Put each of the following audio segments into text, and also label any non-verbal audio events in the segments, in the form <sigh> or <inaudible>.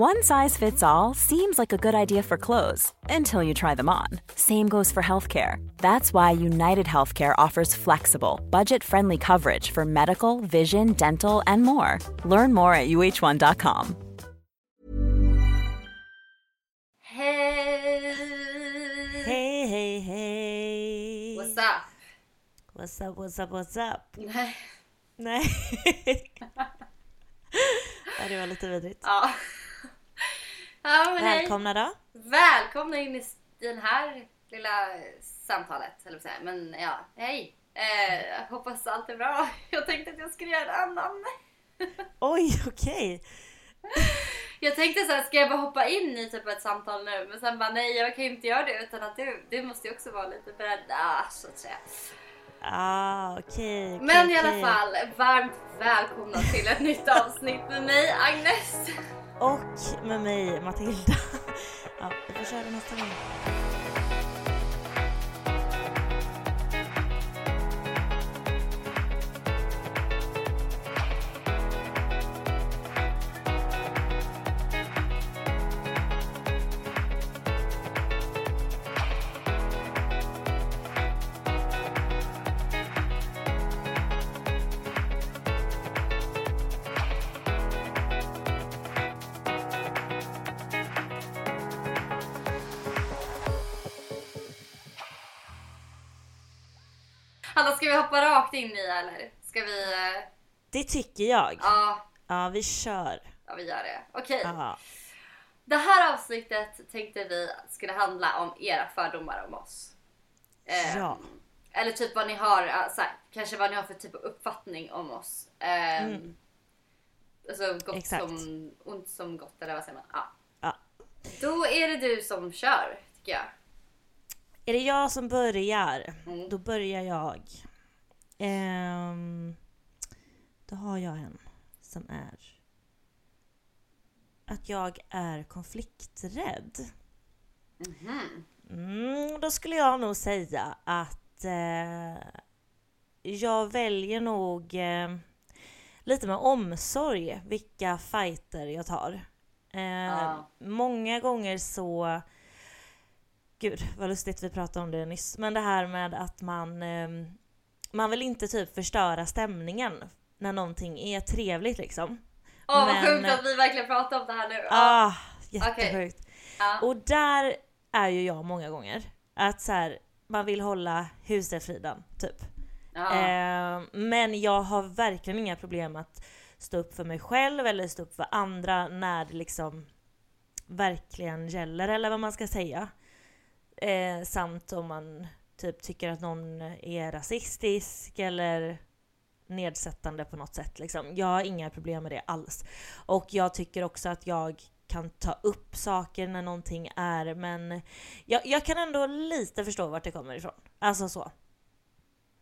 One size fits all seems like a good idea for clothes until you try them on. Same goes for healthcare. That's why United Healthcare offers flexible, budget friendly coverage for medical, vision, dental, and more. Learn more at uh1.com. Hey! Hey, hey, hey. What's up? What's up, what's up, what's up? Nej. Nej. ja, det var lite vidrigt. Ja. Ja hej. Välkomna då. Välkomna in i den här lilla samtalet, eller säga. Men ja, hej. Eh, hoppas allt är bra. <laughs> Jag tänkte att jag skulle göra en annan. <laughs> Oj, okej. Jag tänkte så här, ska jag bara hoppa in i typ ett samtal nu? Men sen bara nej, jag kan ju inte göra det utan att du, du måste ju också vara lite beredd, ah, så att säga. Ah, okej. okej, Men i alla fall, varmt välkomna till ett nytt avsnitt med mig, Agnes. Och med mig, Matilda. <laughs> Ja, vi får köra nästa gång. In i eller? Ska vi... eh, Det tycker jag. Ja, Ja, vi kör. ja vi gör det. Okej. Ja. Det här avsnittet tänkte vi skulle handla om era fördomar om oss. Eh, Ja. Eller typ vad ni har, så här, kanske vad ni har för typ av uppfattning om oss. Eh, Mm. Alltså gott Exakt. som ont som gott eller vad säger man? Ja. ja. Då är det du som kör tycker jag. Är det jag som börjar? Mm. Då börjar jag. Ehm, då har jag en som är att jag är konflikträdd. Mhm. Mm, då skulle jag nog säga att eh, jag väljer nog eh, lite med omsorg vilka fighter jag tar. Eh, Ja. Många gånger så Gud vad lustigt vi pratade om det nyss. Men det här med att man eh, Man vill inte typ förstöra stämningen när någonting är trevligt liksom. Åh vad Men- sjukt att vi verkligen pratar om det här nu. Ja. Ah, jättesjukt. Ja. Och där är ju jag många gånger. Att så här, man vill hålla husefriden, typ. Ja. Eh, men jag har verkligen inga problem att stå upp för mig själv eller stå upp för andra när det liksom verkligen gäller, eller vad man ska säga. Eh, samt om man typ tycker att någon är rasistisk eller nedsättande på något sätt. Liksom. Jag har inga problem med det alls. Och jag tycker också att jag kan ta upp saker när någonting är, men jag, jag kan ändå lite förstå vart det kommer ifrån. Alltså så.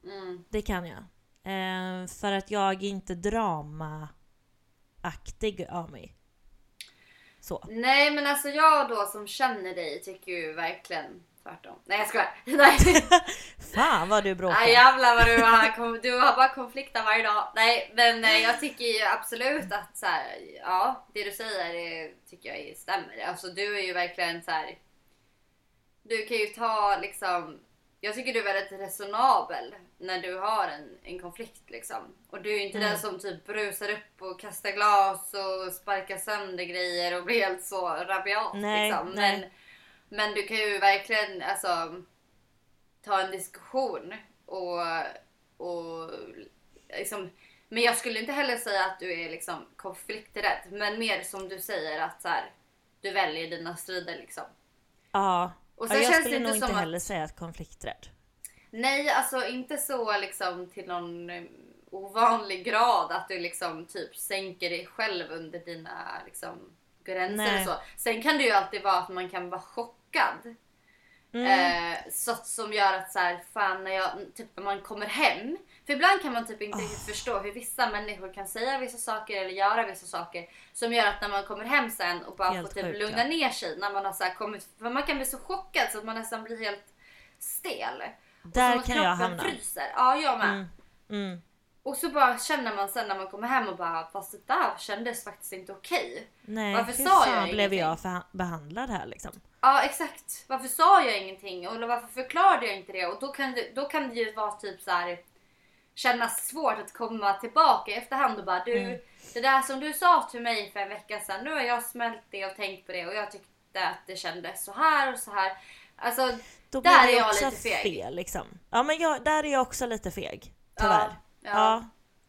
Mm. Det kan jag. Eh, för att jag är inte dramaaktig av mig. Så. Nej men alltså jag då som känner dig tycker ju verkligen tvärtom. Nej jag skojar. <laughs> Nej. <laughs> Fan vad du bråkar. Nej jävlar vad du har, du har bara konflikter varje dag. Nej men eh, jag tycker ju absolut att så här, ja det du säger det tycker jag stämmer. Alltså du är ju verkligen så här. Du kan ju ta liksom. Jag tycker du är väldigt resonabel när du har en, en konflikt liksom. Och du är ju inte Mm. den som typ brusar upp och kastar glas och sparkar sönder grejer och blir helt så rabiat Nej, liksom. nej. Men, du kan ju verkligen alltså ta en diskussion och, och liksom, men jag skulle inte heller säga att du är liksom konflikträdd, men mer som du säger att så här, du väljer dina strider liksom. Ja. Och ja jag känns skulle det nog inte som att- heller säga att konflikträdd. Nej, alltså inte så liksom till någon eh, ovanlig grad att du liksom typ sänker dig själv under dina liksom gränser Nej. och så. Sen kan det ju alltid vara att man kan vara chockad. Mm. Eh, så, som gör att så här, fan när jag, typ när man kommer hem. För ibland kan man typ inte riktigt förstå hur vissa människor kan säga vissa saker eller göra vissa saker. Som gör att när man kommer hem sen och bara Helt får typ sjukt, lugna ja. ner sig. När man har så kommit, för man kan bli så chockad så att man nästan blir helt stel. Där kan jag hamna. fryser. Ja, jag med. Mm. Mm. Och så bara känner man sen när man kommer hem och bara fast det där kändes faktiskt inte okej. Nej, Varför hur sa jag fan blev jag behandlad här liksom? Ja exakt. Varför sa jag ingenting? Eller varför förklarade jag inte det? Och då kan det, då kan det ju vara typ så här kännas svårt att komma tillbaka i efterhand och bara du, Mm. det där som du sa till mig för en vecka sedan, nu har jag smält det och tänkt på det och jag tyckte att det kändes så här och så här. Alltså, Då Där är jag lite feg. fel liksom. Ja men jag, där är jag också lite feg. Tyvärr. Ja, Ja. ja.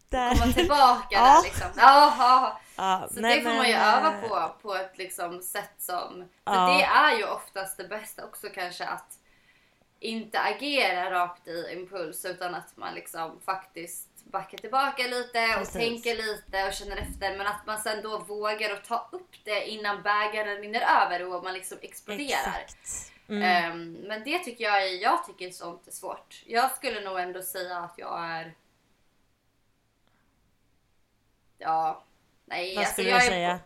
där. komma tillbaka <laughs> Ja. där liksom. Ja, ja. Ja, Så nej, det får men, man ju öva eh, på på ett liksom sätt som... För det är ju oftast det bästa också kanske att inte agera rakt i impuls utan att man liksom faktiskt backar tillbaka lite och Precis. tänker lite och känner efter men att man sen då vågar att ta upp det innan bägaren rinner över och man liksom exploderar. Mm. Ehm, men det tycker jag är, jag tycker sånt är svårt. Jag skulle nog ändå säga att jag är... Ja, nej. Vad alltså skulle jag du säga?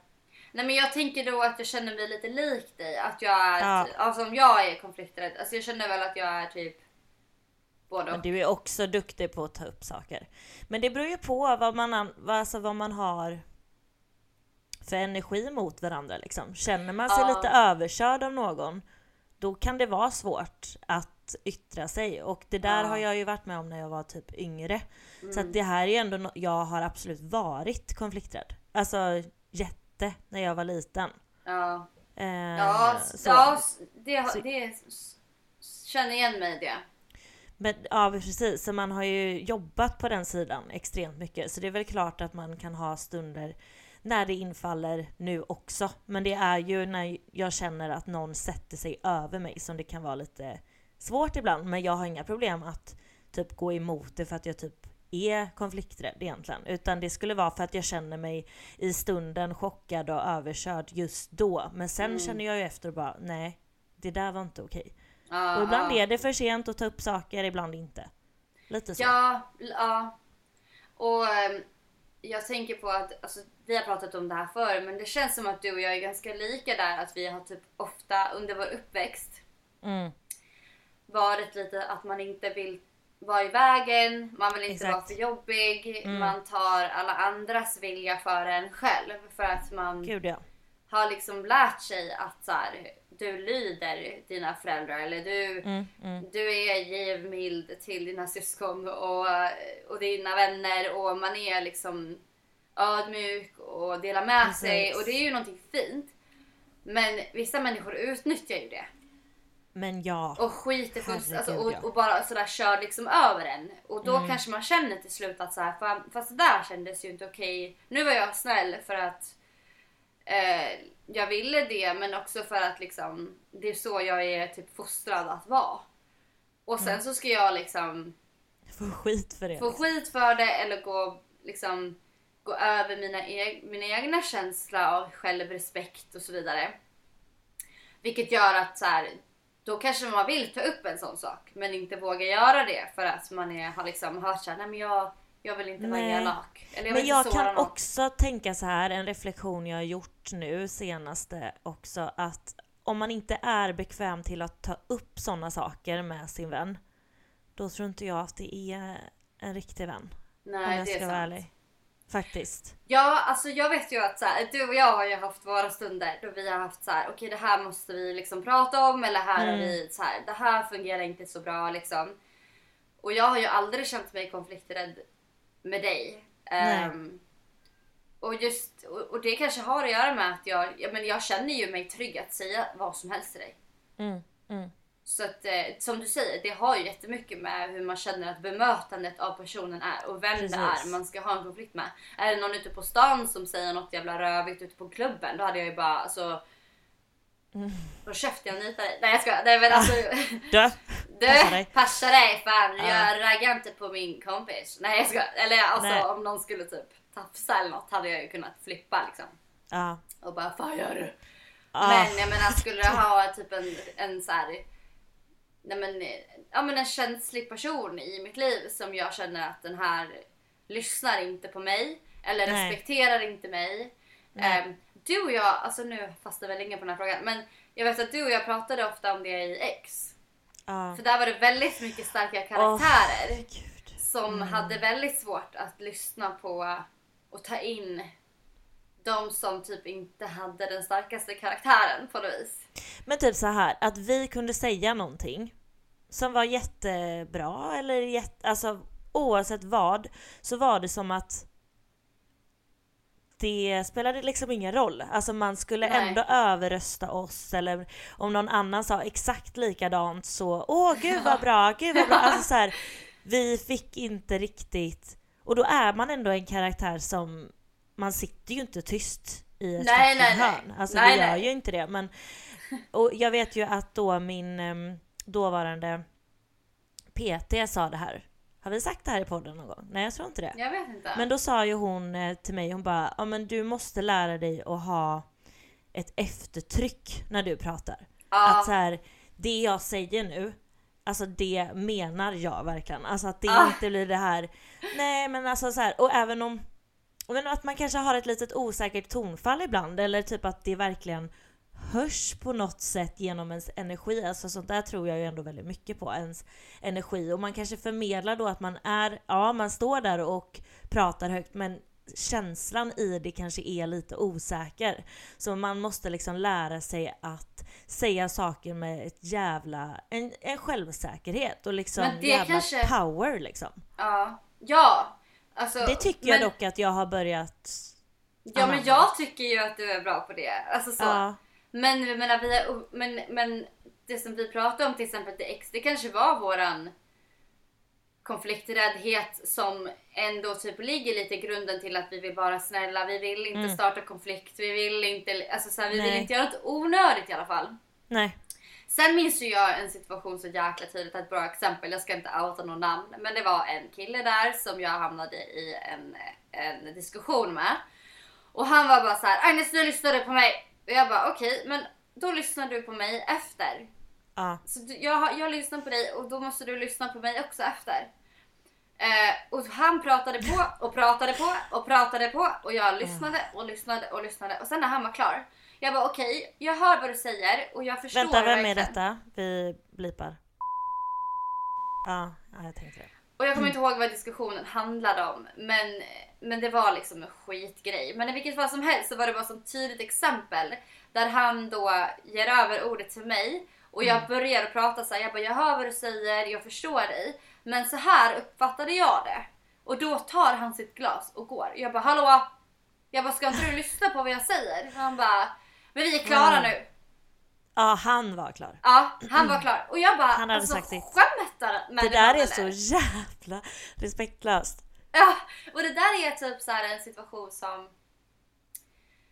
Nej men jag tänker då att jag känner mig lite lik dig. Att jag är, Ja. alltså om jag är konflikträdd. Alltså jag känner väl att jag är typ både Men du är också duktig på att ta upp saker. Men det beror ju på vad man, alltså vad man har för energi mot varandra liksom. Känner man sig Ja. lite överkörd av någon, då kan det vara svårt att yttra sig. Och det där Ja. Mm. har jag ju varit med om när jag var typ yngre. Så att det här är ju ändå, jag har absolut varit konflikträdd. Alltså jätte, när jag var liten. Ja, Eh, ja, så. ja det, det känner igen mig i det. Men, ja precis, så man har ju jobbat på den sidan extremt mycket. Så det är väl klart att man kan ha stunder när det infaller nu också. Men det är ju när jag känner att någon sätter sig över mig som det kan vara lite svårt ibland. Men jag har inga problem att typ gå emot det för att jag typ är konflikträdd egentligen. Utan det skulle vara för att jag känner mig i stunden chockad och överkörd just då. Men sen Mm. känner jag ju efter och bara nej, det där var inte okej. Ja, Och ibland ja. är det för sent att ta upp saker, ibland inte. Lite så. Ja, ja. Och ehm, jag tänker på att, alltså, vi har pratat om det här förr, men det känns som att du och jag är ganska lika där. Att vi har typ ofta under vår uppväxt Mm, varit lite att man inte vill vara i vägen, man vill inte Exakt. vara för jobbig, Mm. man tar alla andras vilja före en själv. För att man gud ja. har liksom lärt sig att så här, du lyder dina föräldrar eller du, Mm, mm. du är givmild till dina syskon och, och dina vänner och man är liksom ödmjuk och delar med Precis. sig och det är ju någonting fint. Men vissa människor utnyttjar ju det Men ja. och skiter Herregud, alltså. Mm. och, och bara sådär kör liksom över en. Och då kanske man känner till slut att så här, fast det där kändes ju inte okej. Nu var jag snäll för att eh, jag ville det men också för att liksom det är så jag är typ fostrad att vara. Och sen Mm. så ska jag liksom Få skit för det. få skit för det eller gå liksom gå över mina, eg- mina egna känslor av självrespekt och så vidare. Vilket gör att så här, då kanske man vill ta upp en sån sak men inte vågar göra det för att man är, har liksom hört såhär, nej men jag, jag vill inte vara Nej. elak. Eller jag Men jag kan någon. också tänka så här, en reflektion jag har gjort nu senaste också, att om man inte är bekväm till att ta upp sådana saker med sin vän, då tror inte jag att det är en riktig vän. om Nej jag det är ska sant. vara ärlig. Faktiskt. Ja, alltså jag vet ju att så här, du och jag har ju haft våra stunder då vi har haft så här, okej det här måste vi liksom prata om eller här Mm. vi så här, det här fungerar inte så bra liksom. Och jag har ju aldrig känt mig konflikträdd med dig. Ehm, och just, och, och det kanske har att göra med att jag, ja, men jag känner ju mig trygg att säga vad som helst till dig. Mm, mm. Så att eh, som du säger, det har ju jättemycket med hur man känner att bemötandet av personen är och vem det Precis. är man ska ha en konflikt med. Är det någon ute på stan som säger något jävla rövigt ute på klubben, då hade jag ju bara alltså... Mm. Då käftar jag nitar dig. Nej jag skojar. Nej men alltså... Du! <laughs> Du, Passa dig. passa dig fan. Ja. Jag raggar inte på min kompis. Nej jag skojar. Eller alltså Nej. om någon skulle typ tafsa eller något hade jag ju kunnat flippa liksom. Ja. Och bara, fan gör du? Ah, Men jag menar skulle du ha typ en, en så här, nej men, ja men en känslig person i mitt liv som jag känner att den här lyssnar inte på mig eller Nej. respekterar inte mig. Ehm, du och jag, alltså nu fastnar vi länge på den här frågan men jag vet att du och jag pratade ofta om det i X. ja. För där var det väldigt mycket starka karaktärer. Gud. som hade väldigt svårt att lyssna på och ta in de som typ inte hade den starkaste karaktären på något vis. Men typ så här att vi kunde säga någonting som var jättebra eller jätte, alltså oavsett vad så var det som att det spelade liksom ingen roll. Alltså man skulle Nej. ändå överrösta oss eller om någon annan sa exakt likadant så åh gud vad bra, gud vad bra. Alltså så här, vi fick inte riktigt och då är man ändå en karaktär som man sitter ju inte tyst i ett Nej, nej, hörn. Alltså Nej, vi gör nej. ju inte det men och jag vet ju att då min dåvarande PT sa det här. Har vi sagt det här i podden någon gång? Nej jag tror inte det. Jag vet inte. Men då sa ju hon eh, till mig, hon bara, ja men du måste lära dig att ha ett eftertryck när du pratar. ja. Att så här, det jag säger nu, alltså det menar jag verkligen. Alltså att det Ah. inte blir det här, nej men alltså så här, och även om, men att man kanske har ett litet osäkert tonfall ibland eller typ att det verkligen hörs på något sätt genom ens energi. Alltså sånt där tror jag ju ändå väldigt mycket på, ens energi. Och man kanske förmedlar då att man är, ja man står där och pratar högt men känslan i det kanske är lite osäker. Så man måste liksom lära sig att säga saker med ett jävla, en, en självsäkerhet och liksom jävla kanske- power liksom. ja. Ja. Alltså, Det tycker jag men, dock att jag har börjat Ja men jag tycker ju att du är bra på det. Alltså så. Ja, Men jag menar, vi är, men, men det som vi pratade om till exempel till X, det kanske var våran konflikträddhet som ändå typ ligger lite i grunden till att vi vill vara snälla, vi vill inte Mm. starta konflikt, vi vill inte, alltså så här, vi vill Nej. inte göra något onödigt i alla fall. nej. Sen minns ju jag en situation så jäkla tydligt, ett bra exempel, jag ska inte outa någon namn, men det var en kille där som jag hamnade i en, en diskussion med. Och han var bara så här: Agnes du lyssnade på mig. Och jag bara okej, men då lyssnar du på mig efter. Ja. Så du, jag, jag lyssnar på dig och då måste du lyssna på mig också efter. Eh, och han pratade på och pratade på och pratade på och jag lyssnade och lyssnade och lyssnade och sen när han var klar. Jag bara okej, jag hör vad du säger och jag förstår Vänta, vem är detta? Vi blipar. Ja, ja jag tänkte det. Och jag kommer inte ihåg vad diskussionen handlade om. Men, men det var liksom en skitgrej. Men i vilket fall som helst så var det bara som tydligt exempel. Där han då ger över ordet till mig. Och jag börjar prata så här. Jag bara jag hör vad du säger, jag förstår dig. Men så här uppfattade jag det. Och då tar han sitt glas och går. Jag bara hallå? Jag bara ska inte du lyssna på vad jag säger? Han bara men vi är klara Mm. nu. Ja, han var klar. Ja, han var klar. Och jag bara Han hade alltså, sagt skämtar med Det där är eller? så jävla respektlöst. Ja, och det där är typ så en situation som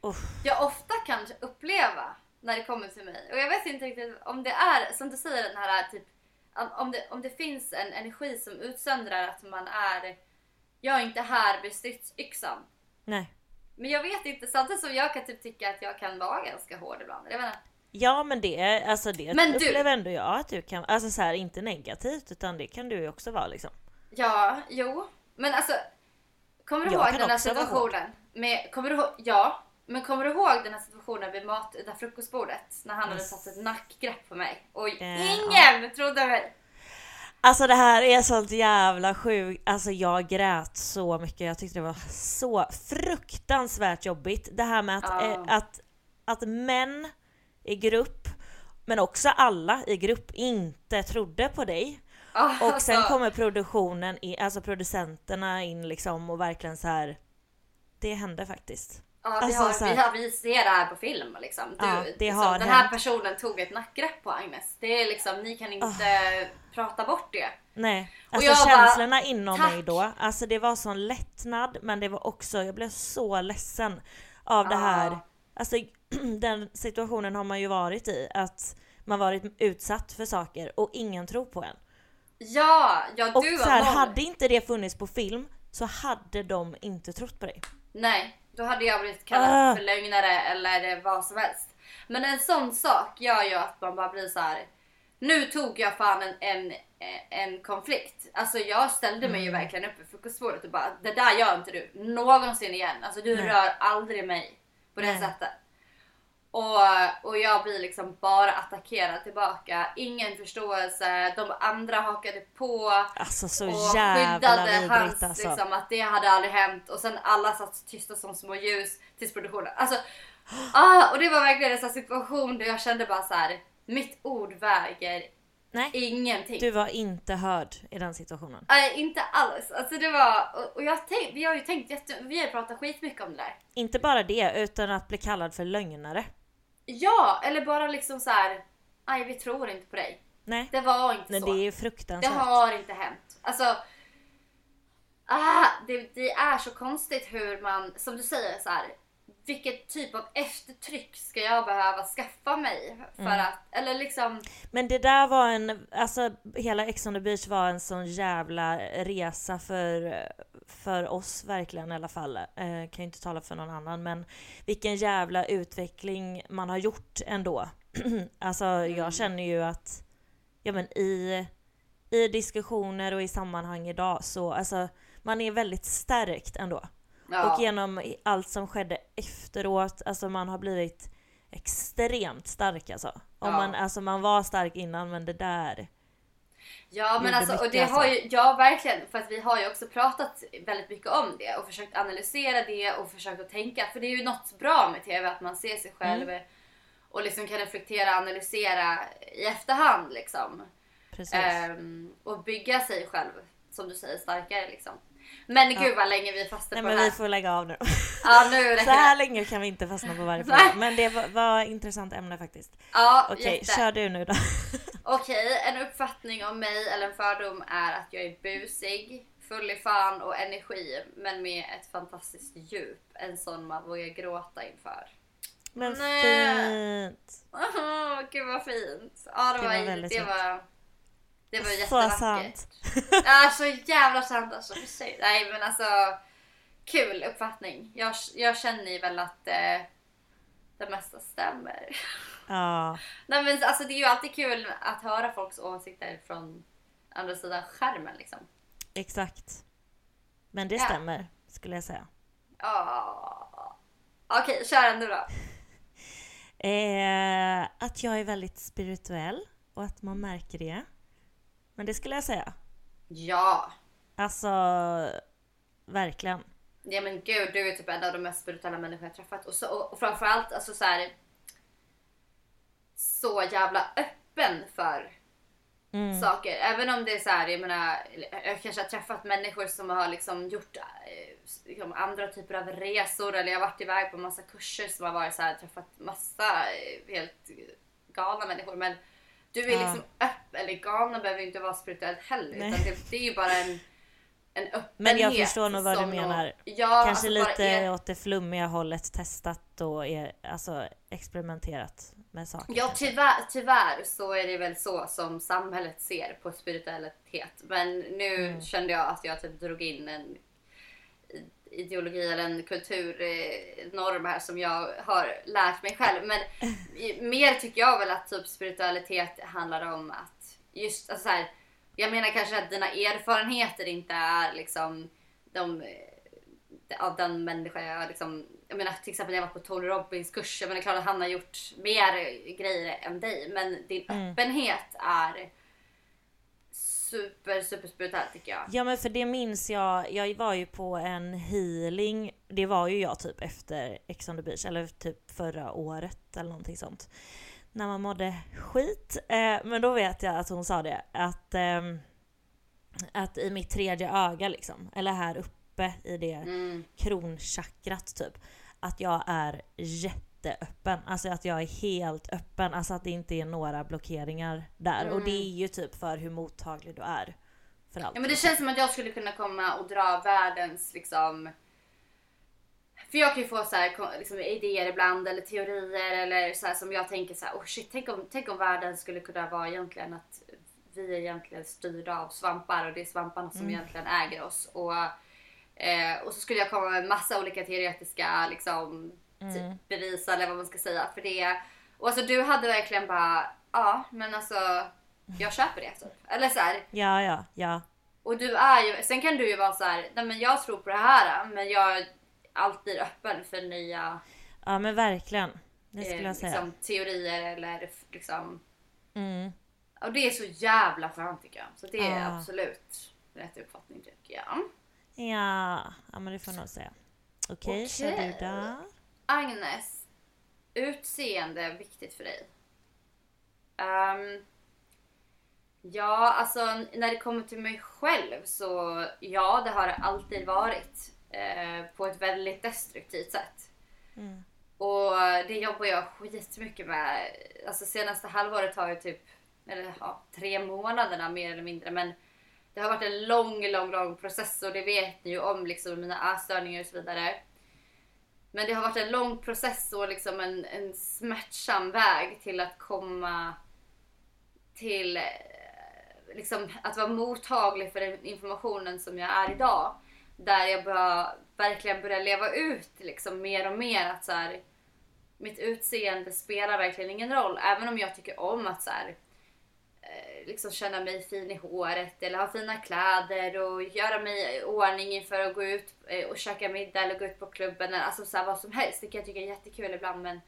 Uff. jag ofta kan uppleva när det kommer till mig. Och jag vet inte riktigt om det är, som du säger, den här typ om- om det, om det finns en energi som utsöndrar att man är jag är inte här med stridsyxan. Nej. Men jag vet inte, samtidigt som jag kan typ tycka att jag kan vara ganska hård ibland. Jag menar, Ja men det, alltså det Men du- upplever ändå jag att du kan, alltså så här, inte negativt utan det kan du ju också vara liksom. ja, jo. Men alltså, kommer du Jag ihåg den här situationen? Med, kommer du ihåg, ja, men kommer du ihåg den här situationen vid mat, där frukostbordet? När han hade Yes. satt ett nackgrepp på mig. Och Eh, ingen trodde mig. Alltså det här är sånt jävla sjukt, alltså jag grät så mycket, jag tyckte det var så fruktansvärt jobbigt. Det här med att, Ja. eh, att, att män i grupp, men också alla i grupp, inte trodde på dig. Ja, Och sen alltså, kommer produktionen, i, alltså producenterna in liksom och verkligen så här. Det hände faktiskt. Ja, vi, alltså, har, så här- vi, har, vi ser det här på film. Liksom. Du, Ja, det liksom, har den här hänt. personen tog ett nackgrepp på Agnes. Det är liksom, ni kan inte prata bort det. Nej, Och alltså jag bara, känslorna inom tack. mig då, alltså det var sån lättnad men det var också, jag blev så ledsen av det Ja. här. Alltså <clears throat> den situationen har man ju varit i, att man varit utsatt för saker och ingen tror på en. Ja, ja Och du så var här, hade inte det funnits på film så hade de inte trott på dig. Nej, då hade jag blivit kallad Ah. för lögnare eller vad som helst. Men en sån sak gör ju att man bara blir så här. Nu tog jag fan en, en, en konflikt. Alltså jag ställde mig Mm. ju verkligen upp vid frukostbordet och bara det där gör inte du någonsin igen. Alltså du Nej. rör aldrig mig på det Nej. sättet. Och, och jag blir liksom bara attackerad tillbaka. Ingen förståelse. De andra hakade på. Alltså så och jävla skyddade vidrigt hans, alltså. liksom, att det hade aldrig hänt. Och sen alla satt tysta som små ljus tills produktionen. Alltså, ah, och det var verkligen en sån situation där jag kände bara så här. Mitt ord väger Nej, ingenting. du var inte hörd i den situationen. Nej, inte alls. Alltså det var, och, jag tänk, vi har ju tänkt jätte, vi har pratat skitmycket om det där. Inte bara det, utan att bli kallad för lögnare. Ja, eller bara liksom så här. Nej, vi tror inte på dig. Nej, Det var inte men så. det är ju Det fruktansvärt. har inte hänt. Alltså. Ah, det, det är så konstigt hur man, som du säger så här. Vilket typ av eftertryck ska jag behöva skaffa mig? För Mm. att, eller liksom. Men det där var en, alltså hela Ex on the beach var en sån jävla resa för, för oss verkligen i alla fall. Eh, kan ju inte tala för någon annan men vilken jävla utveckling man har gjort ändå. <clears throat> alltså jag känner ju att, ja men i, i diskussioner och i sammanhang idag så, alltså man är väldigt stärkt ändå. Ja, Och genom allt som skedde efteråt, alltså man har blivit extremt stark alltså. Om Ja. man, alltså man var stark innan men det där. Ja men alltså, och det har ju, ja verkligen, för att vi har ju också pratat väldigt mycket om det och försökt analysera det och försökt att tänka. För det är ju något bra med TV, att man ser sig själv Mm. och liksom kan reflektera och analysera i efterhand liksom. Ehm, och bygga sig själv, som du säger, starkare liksom. Men gud vad länge vi fastnar Nej på men det här. vi får lägga av nu. <laughs> Ja nu Så här länge kan vi inte fastna på varje Nej. <laughs> fråga. Men det var, var intressant ämne faktiskt. Ja, Okej, jätte. kör du nu då. <laughs> Okej, en uppfattning om mig eller en fördom är att jag är busig, full i fan och energi men med ett fantastiskt djup. En sån man vågar gråta inför. Men Nej. fint. Åh, gud vad fint. Ja, det, Det var, var väldigt det fint. var det var Så jättevackert. sant. Ja, så jävla sant alltså. Nej men alltså kul uppfattning. Jag, jag känner ju väl att eh, det mesta stämmer. Ja, Nej men alltså det är ju alltid kul att höra folks åsikter från andra sidan skärmen liksom. exakt. Men det Ja. stämmer, skulle jag säga. Ja. Okej, kör en du då. <laughs> Eh, att jag är väldigt spirituell och att man märker det. Men det skulle jag säga. Ja. Alltså, verkligen. Ja men gud, du är typ en av de mest spirituella människor jag träffat. Och, så, och framförallt alltså så här. Så jävla öppen för Mm. saker. Även om det är så här, jag menar, jag kanske har träffat människor som har liksom gjort eh, liksom andra typer av resor eller jag har varit iväg på massa kurser som har varit så här, träffat massa eh, helt galna människor. Men du är Ja. liksom öppen, eller galna behöver ju inte vara spirituellt heller Nej. utan det, det är ju bara en, en öppenhet. Men jag förstår nog vad du menar. nog- Ja, Kanske alltså lite är- åt det flummiga hållet testat och är, alltså, experimenterat med saker. Ja tyvärr, tyvärr så är det väl så som samhället ser på spiritualitet. Men nu Mm. kände jag att jag typ drog in en ideologi eller en kulturnorm här som jag har lärt mig själv. Men <laughs> mer tycker jag väl att typ spiritualitet handlar om att just alltså så här, Jag menar kanske att dina erfarenheter inte är liksom de av den människa jag liksom, jag menar till exempel när jag var på Tony Robbins kurs, jag menar klart att han har gjort mer grejer än dig, men din Mm. öppenhet är super, super spirituell tycker jag. Ja men för det minns jag, jag var ju på en healing, det var ju jag typ efter Ex on the beach, eller typ förra året eller någonting sånt. När man mådde skit. Eh, men då vet jag att hon sa det, att, ehm, att i mitt tredje öga liksom, eller här uppe i det Mm. kronchakrat typ, att jag är jätteöppen. Alltså att jag är helt öppen, alltså att det inte är några blockeringar där. Och det är ju typ för hur mottaglig du är för allt. Ja men det känns som att jag skulle kunna komma och dra världens liksom för jag kan ju få så här, liksom, idéer ibland eller teorier eller så här, som jag tänker så här, oh shit, tänk om, tänk om världen skulle kunna vara egentligen att vi är egentligen styrda av svampar och det är svamparna som egentligen äger oss. Och, eh, och så skulle jag komma med massa olika teoretiska liksom, typ, bevis eller vad man ska säga för det. Och alltså du hade verkligen bara, ja men alltså jag köper det. Typ. Eller så här, Ja, ja, ja. och du är ju, sen kan du ju vara så här, nej men jag tror på det här men jag alltid öppen för nya. Ja men verkligen. det skulle jag säga. liksom, teorier eller liksom... Mm. Och det är så jävla skönt tycker jag. Så det är Ja. absolut rätt uppfattning tycker jag. Ja, ja men det får jag nog säga. Okej, kör Okej. du då? Agnes, utseende är viktigt för dig. Ehm, ja, alltså när det kommer till mig själv så ja, det har det alltid varit. Eh, på ett väldigt destruktivt sätt. Mm. Och det jobbar jag skitmycket med. Alltså senaste halvåret har ju typ, eller ja, tre månaderna mer eller mindre. Men det har varit en lång, lång, lång process och det vet ni ju om liksom mina ätstörningar och så vidare. Men det har varit en lång process och liksom en, en smärtsam väg till att komma till eh, liksom, att vara mottaglig för den informationen som jag är idag. Där jag bara, verkligen börjar leva ut liksom, mer och mer att så här, mitt utseende spelar verkligen ingen roll. Även om jag tycker om att så här, eh, liksom känna mig fin i håret eller ha fina kläder och göra mig i ordning inför att gå ut eh, och käka middag eller gå ut på klubben. Alltså så här, vad som helst. Det kan jag tycka är jättekul ibland. Men,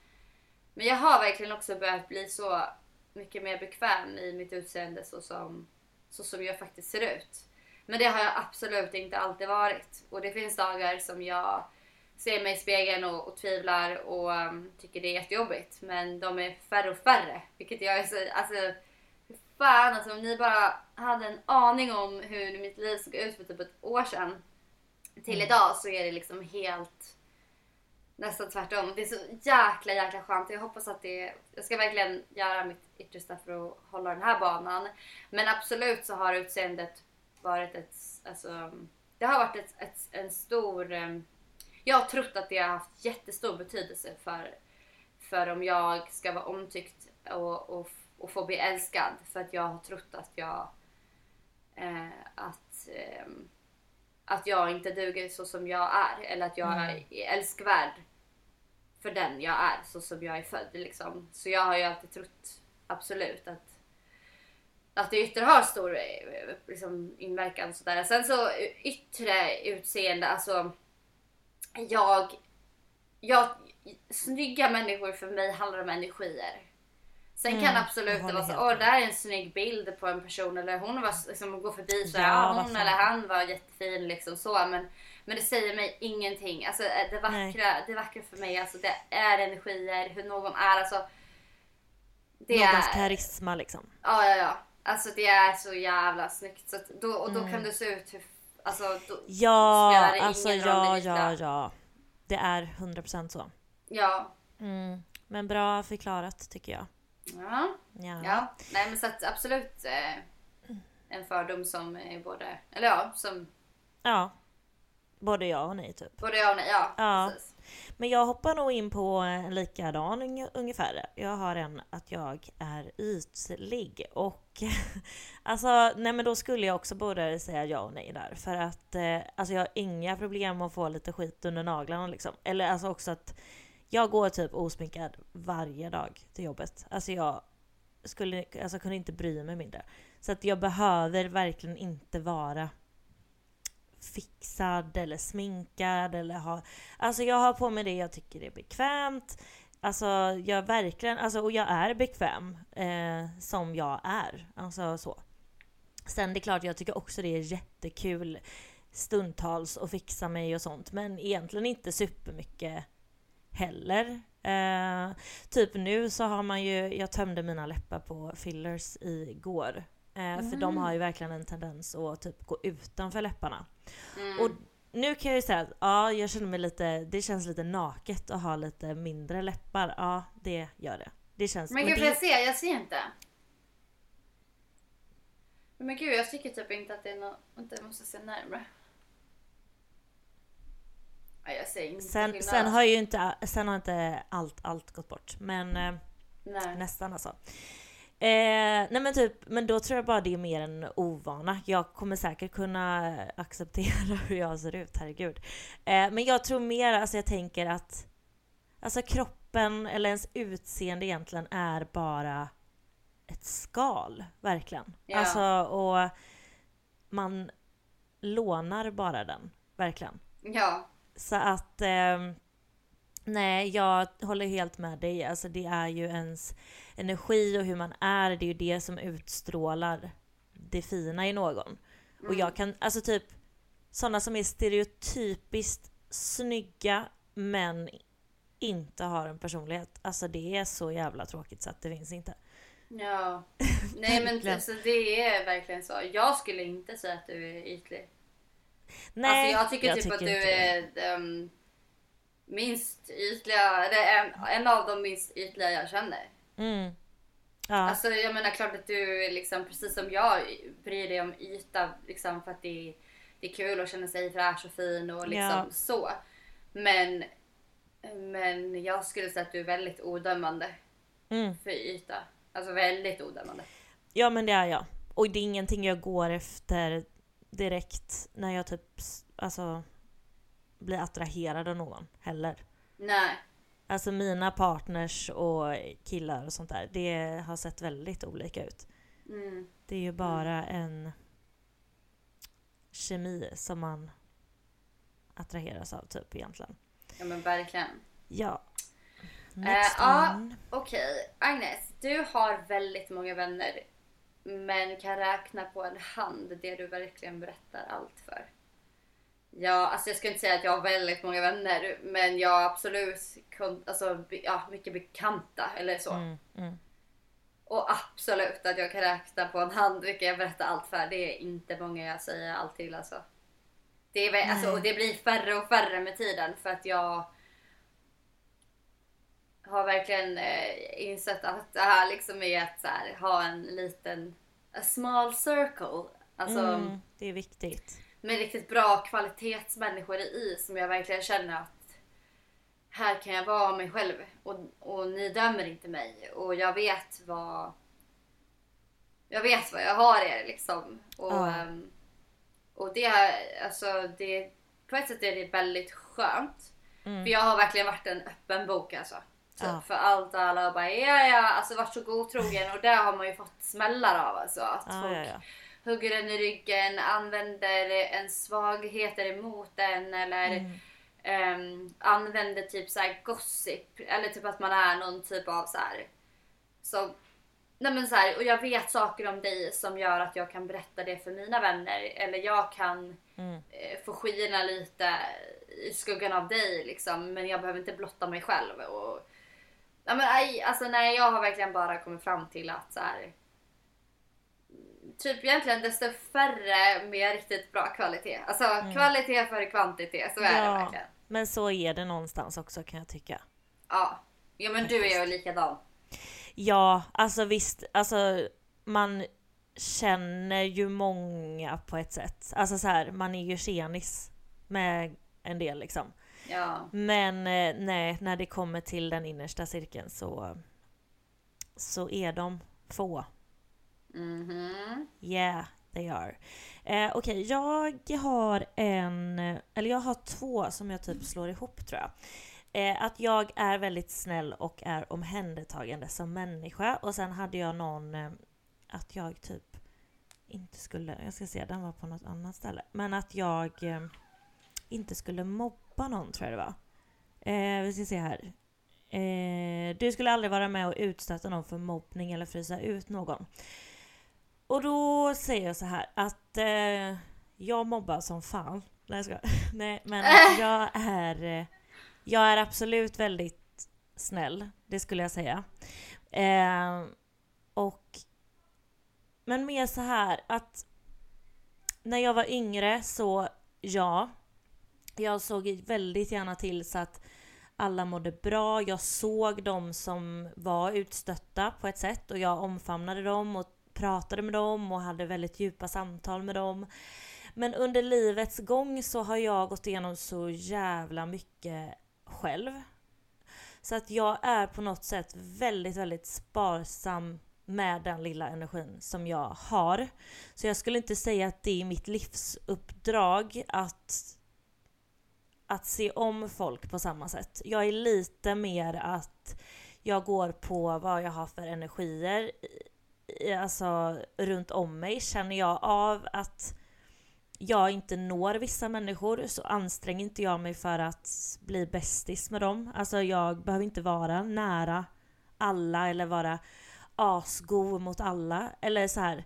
men jag har verkligen också börjat bli så mycket mer bekväm i mitt utseende så som, så som jag faktiskt ser ut. Men det har jag absolut inte alltid varit. Och det finns dagar som jag ser mig i spegeln och, och tvivlar och um, tycker det är jättejobbigt. Men de är färre och färre. Vilket jag är så, alltså, fan alltså om ni bara hade en aning om hur mitt liv såg ut för typ ett år sedan. Till idag så är det liksom helt nästan tvärtom. Det är så jäkla jäkla skönt. Jag hoppas att det, jag ska verkligen göra mitt yttersta för att hålla den här banan. Men absolut så har utseendet varit ett, alltså, det har varit ett, ett, en stor, em, jag har trott att det har haft jättestor betydelse för, för om jag ska vara omtyckt och, och, och få bli älskad. För att jag har trott att jag, eh, att, ehm, att jag inte duger så som jag är. Eller att jag Mm. är älskvärd för den jag är, så som jag är född. Liksom. Så jag har ju alltid trott, absolut, att att det yttre har stor eh, liksom, inverkan. och Sådär. Sen så eh, yttre utseende, alltså jag, jag, snygga människor för mig handlar om energier. Sen kan Mm, jag absolut det vara så, åh där är en snygg bild på en person eller hon var liksom går förbi så Ja, hon eller han var jättefin liksom så men, men det säger mig ingenting. Alltså eh, det vackra, det vackra för mig alltså det är energier, hur någon är alltså. Det Någons är, karisma liksom. Ja, ja, ja. Alltså det är så jävla snyggt. Så då, och då Mm. kan du se ut hur... Alltså, då, Ja, spelar det alltså ingen roll ja, ja, ja. Det är 100% så. ja. Mm. Men bra förklarat tycker jag. Ja, Ja. ja. Nej men så att absolut eh, en fördom som är både... Eller ja, som Ja. Både ja och nej typ. både jag och nej. Ja, Ja. precis. Men jag hoppar nog in på en likadan ungefär. Jag har en att jag är ytlig och <laughs> alltså nej men då skulle jag också både säga ja och nej där för att eh, alltså jag har inga problem att få lite skit under naglarna liksom. Eller alltså också att jag går typ osminkad varje dag till jobbet. Alltså jag skulle, alltså kunde inte bry mig mindre. Så att jag behöver verkligen inte vara fixad eller sminkad eller har... Alltså jag har på mig det jag tycker är bekvämt. Alltså jag verkligen, alltså och jag är bekväm eh, som jag är. Alltså så. Sen det är klart, jag tycker också det är jättekul stundtals att fixa mig och sånt. Men egentligen inte supermycket heller. Eh, typ nu så har man ju, jag tömde mina läppar på fillers igår. Eh, För de har ju verkligen en tendens att typ gå utanför läpparna. Mm. Och nu kan jag ju säga att ja, jag känner mig lite, det känns lite naket att ha lite mindre läppar. Ja, det gör det. Det känns... Men gud, det, får jag se? Jag ser inte. Men gud, jag tycker typ inte att det är något... Vänta, jag måste se närmare. Nej, jag ser inte sen, skillnad. sen har ju inte, sen har inte allt, allt gått bort. Men eh, Nej. nästan alltså. Eh, nej men typ, men då tror jag bara det är mer en ovana. Jag kommer säkert kunna acceptera <laughs> hur jag ser ut, herregud. Eh, men jag tror mer, alltså jag tänker att alltså kroppen eller ens utseende egentligen är bara ett skal, verkligen. Ja. Alltså, och man lånar bara den, verkligen. Ja. Så att ehm, Nej, jag håller helt med dig. Alltså det är ju ens energi och hur man är, det är ju det som utstrålar det fina i någon. Och Mm. jag kan, alltså typ sådana som är stereotypiskt snygga men inte har en personlighet. Alltså det är så jävla tråkigt så att det finns inte. Ja. <laughs> Nej men alltså, det är verkligen så. Jag skulle inte säga att du är ytlig. Nej, alltså, jag tycker typ att inte du det. är den minst ytliga, eller en, en av de minst ytliga jag känner. Mm. Ja. Alltså jag menar klart att du liksom precis som jag bryr dig om yta liksom för att det är, det är kul att känna sig fräsch och fin och liksom Ja. så. Men, men jag skulle säga att du är väldigt odömande Mm. för yta. Alltså väldigt odömande. ja men det är jag. Och det är ingenting jag går efter direkt när jag typ alltså, blir attraherad av någon heller. Nej. Alltså mina partners och killar och sånt där, det har sett väldigt olika ut. Mm. Det är ju bara en kemi som man attraheras av typ egentligen. Ja men verkligen. Ja. Next ja. one. Okej, Agnes. Du har väldigt många vänner. Men kan räkna på en hand det du verkligen berättar allt för. Ja, alltså jag skulle inte säga att jag har väldigt många vänner. Men jag har absolut alltså, ja, mycket bekanta eller så. Mm, mm. Och absolut att jag kan räkna på en hand vilka jag berättar allt för. Det är inte många jag säger allt till alltså. Det, är, alltså, och det blir färre och färre med tiden för att jag har verkligen eh, insett att det här liksom är att här, ha en liten a small circle. Alltså Mm, det är viktigt. Med riktigt bra kvalitetsmänniskor i som jag verkligen känner att här kan jag vara mig själv och, och ni dömer inte mig och jag vet vad jag vet vad jag har er liksom. Och, Ja. ehm, och det är alltså det på ett sätt är det väldigt skönt. Mm. För jag har verkligen varit en öppen bok alltså. Typ Ja. för allt och alla och bara ja ja alltså varit så godtrogen och där har man ju fått smällar av alltså. Att Ja, folk. Hugger en i ryggen, använder en svagheter emot den eller Mm. ehm, använder typ så här gossip eller typ att man är någon typ av så här. Så, nej men så här, och jag vet saker om dig som gör att jag kan berätta det för mina vänner eller jag kan Mm. eh, få skina lite i skuggan av dig liksom men jag behöver inte blotta mig själv. Och, ja, men, aj, alltså, nej, jag har verkligen bara kommit fram till att så här, typ egentligen desto färre med riktigt bra kvalitet. Alltså kvalitet före kvantitet, så är det Mm. Ja, verkligen. men så är det någonstans också kan jag tycka. Ja. ja men du är ju likadan. Ja, alltså visst, alltså man känner ju många på ett sätt. Alltså så här, man är ju tjenis med en del liksom. Ja. Men eh, nej, när det kommer till den innersta cirkeln så, så är de få. Mhm. Yeah, they are. Eh, Okej, jag har en, eller jag har två som jag typ slår ihop tror jag. Eh, att jag är väldigt snäll och är omhändertagande som människa. Och sen hade jag någon, eh, att jag typ inte skulle, jag ska se, den var på något annat ställe. Men att jag eh, inte skulle mobba någon tror jag det var. Eh, vi ska se här. Eh, du skulle aldrig vara med och utstöta någon för mobbning eller frysa ut någon. Och då säger jag så här att eh, jag mobbar som fan. Nej jag skojar. <laughs> Nej men <laughs> jag är, eh, jag är absolut väldigt snäll. Det skulle jag säga. Eh, och men mer så här att när jag var yngre så ja, jag såg väldigt gärna till så att alla mådde bra. Jag såg dem som var utstötta på ett sätt och jag omfamnade dem och pratade med dem och hade väldigt djupa samtal med dem. Men under livets gång så har jag gått igenom så jävla mycket själv. Så att jag är på något sätt väldigt, väldigt sparsam med den lilla energin som jag har. Så jag skulle inte säga att det är mitt livsuppdrag att, att se om folk på samma sätt. Jag är lite mer att jag går på vad jag har för energier alltså runt om mig. Känner jag av att jag inte når vissa människor så anstränger inte jag mig för att bli bästis med dem. Alltså jag behöver inte vara nära alla eller vara asgo mot alla. Eller så här.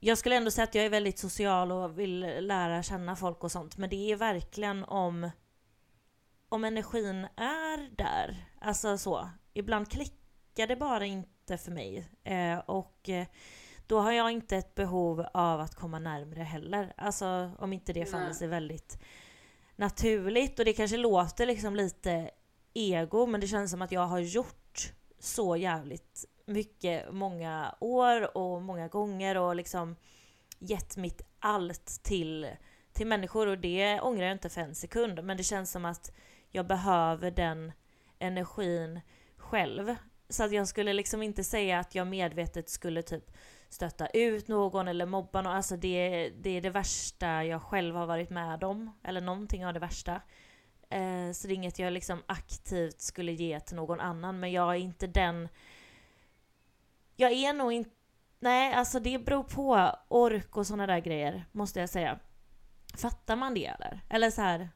Jag skulle ändå säga att jag är väldigt social och vill lära känna folk och sånt. Men det är verkligen om, om energin är där. Alltså så. Ibland klickar det bara inte för mig. Eh, och eh, då har jag inte ett behov av att komma närmre heller. Alltså om inte det faller sig väldigt naturligt. Och det kanske låter liksom lite ego men det känns som att jag har gjort så jävligt mycket, många år och många gånger och liksom gett mitt allt till, till människor och det ångrar jag inte för en sekund. Men det känns som att jag behöver den energin själv. Så att jag skulle liksom inte säga att jag medvetet skulle typ stötta ut någon eller mobba någon. Alltså det, det är det värsta jag själv har varit med om. Eller någonting av det värsta. Eh, så det är inget jag liksom aktivt skulle ge till någon annan. Men jag är inte den... Jag är nog inte... Nej, alltså det beror på ork och sådana där grejer, måste jag säga. Fattar man det eller? Eller så här,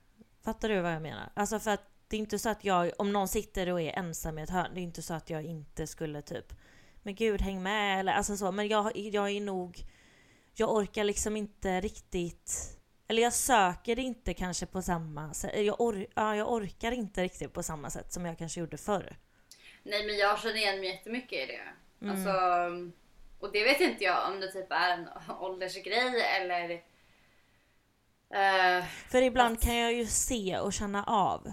fattar du vad jag menar? Alltså för att det är inte så att jag, om någon sitter och är ensam i ett hörn, det är inte så att jag inte skulle typ men gud häng med eller alltså så. Men jag, jag är nog, jag orkar liksom inte riktigt, eller jag söker inte kanske på samma sätt. Jag, or, ja, jag orkar inte riktigt på samma sätt som jag kanske gjorde förr. Nej men jag känner igen mig jättemycket i det. Mm. Alltså, och det vet inte jag om det typ är en <laughs> åldersgrej eller... Uh, För ibland att... kan jag ju se och känna av.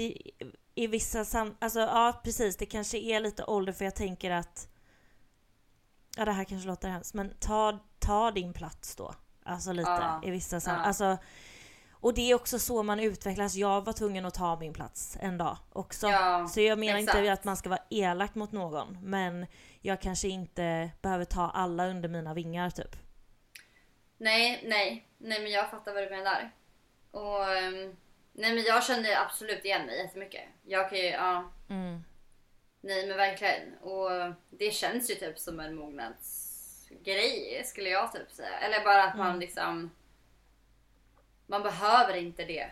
Det, I vissa sam... Alltså ja, precis. Det kanske är lite ålder för jag tänker att ja det här kanske låter hemskt, men ta, ta din plats då. Alltså lite ja. i vissa sammanhang. Ja. Alltså, och det är också så man utvecklas. Jag var tvungen att ta min plats en dag också. Ja, så jag menar exakt. inte att man ska vara elak mot någon. Men jag kanske inte behöver ta alla under mina vingar typ. Nej, nej. Nej men jag fattar vad du menar. Och um, nej men jag känner absolut igen mig jättemycket. Jag kan ju, ja. Mm. Nej men verkligen. Och det känns ju typ som en mognadsgrej skulle jag typ säga. Eller bara att man mm. liksom... Man behöver inte det.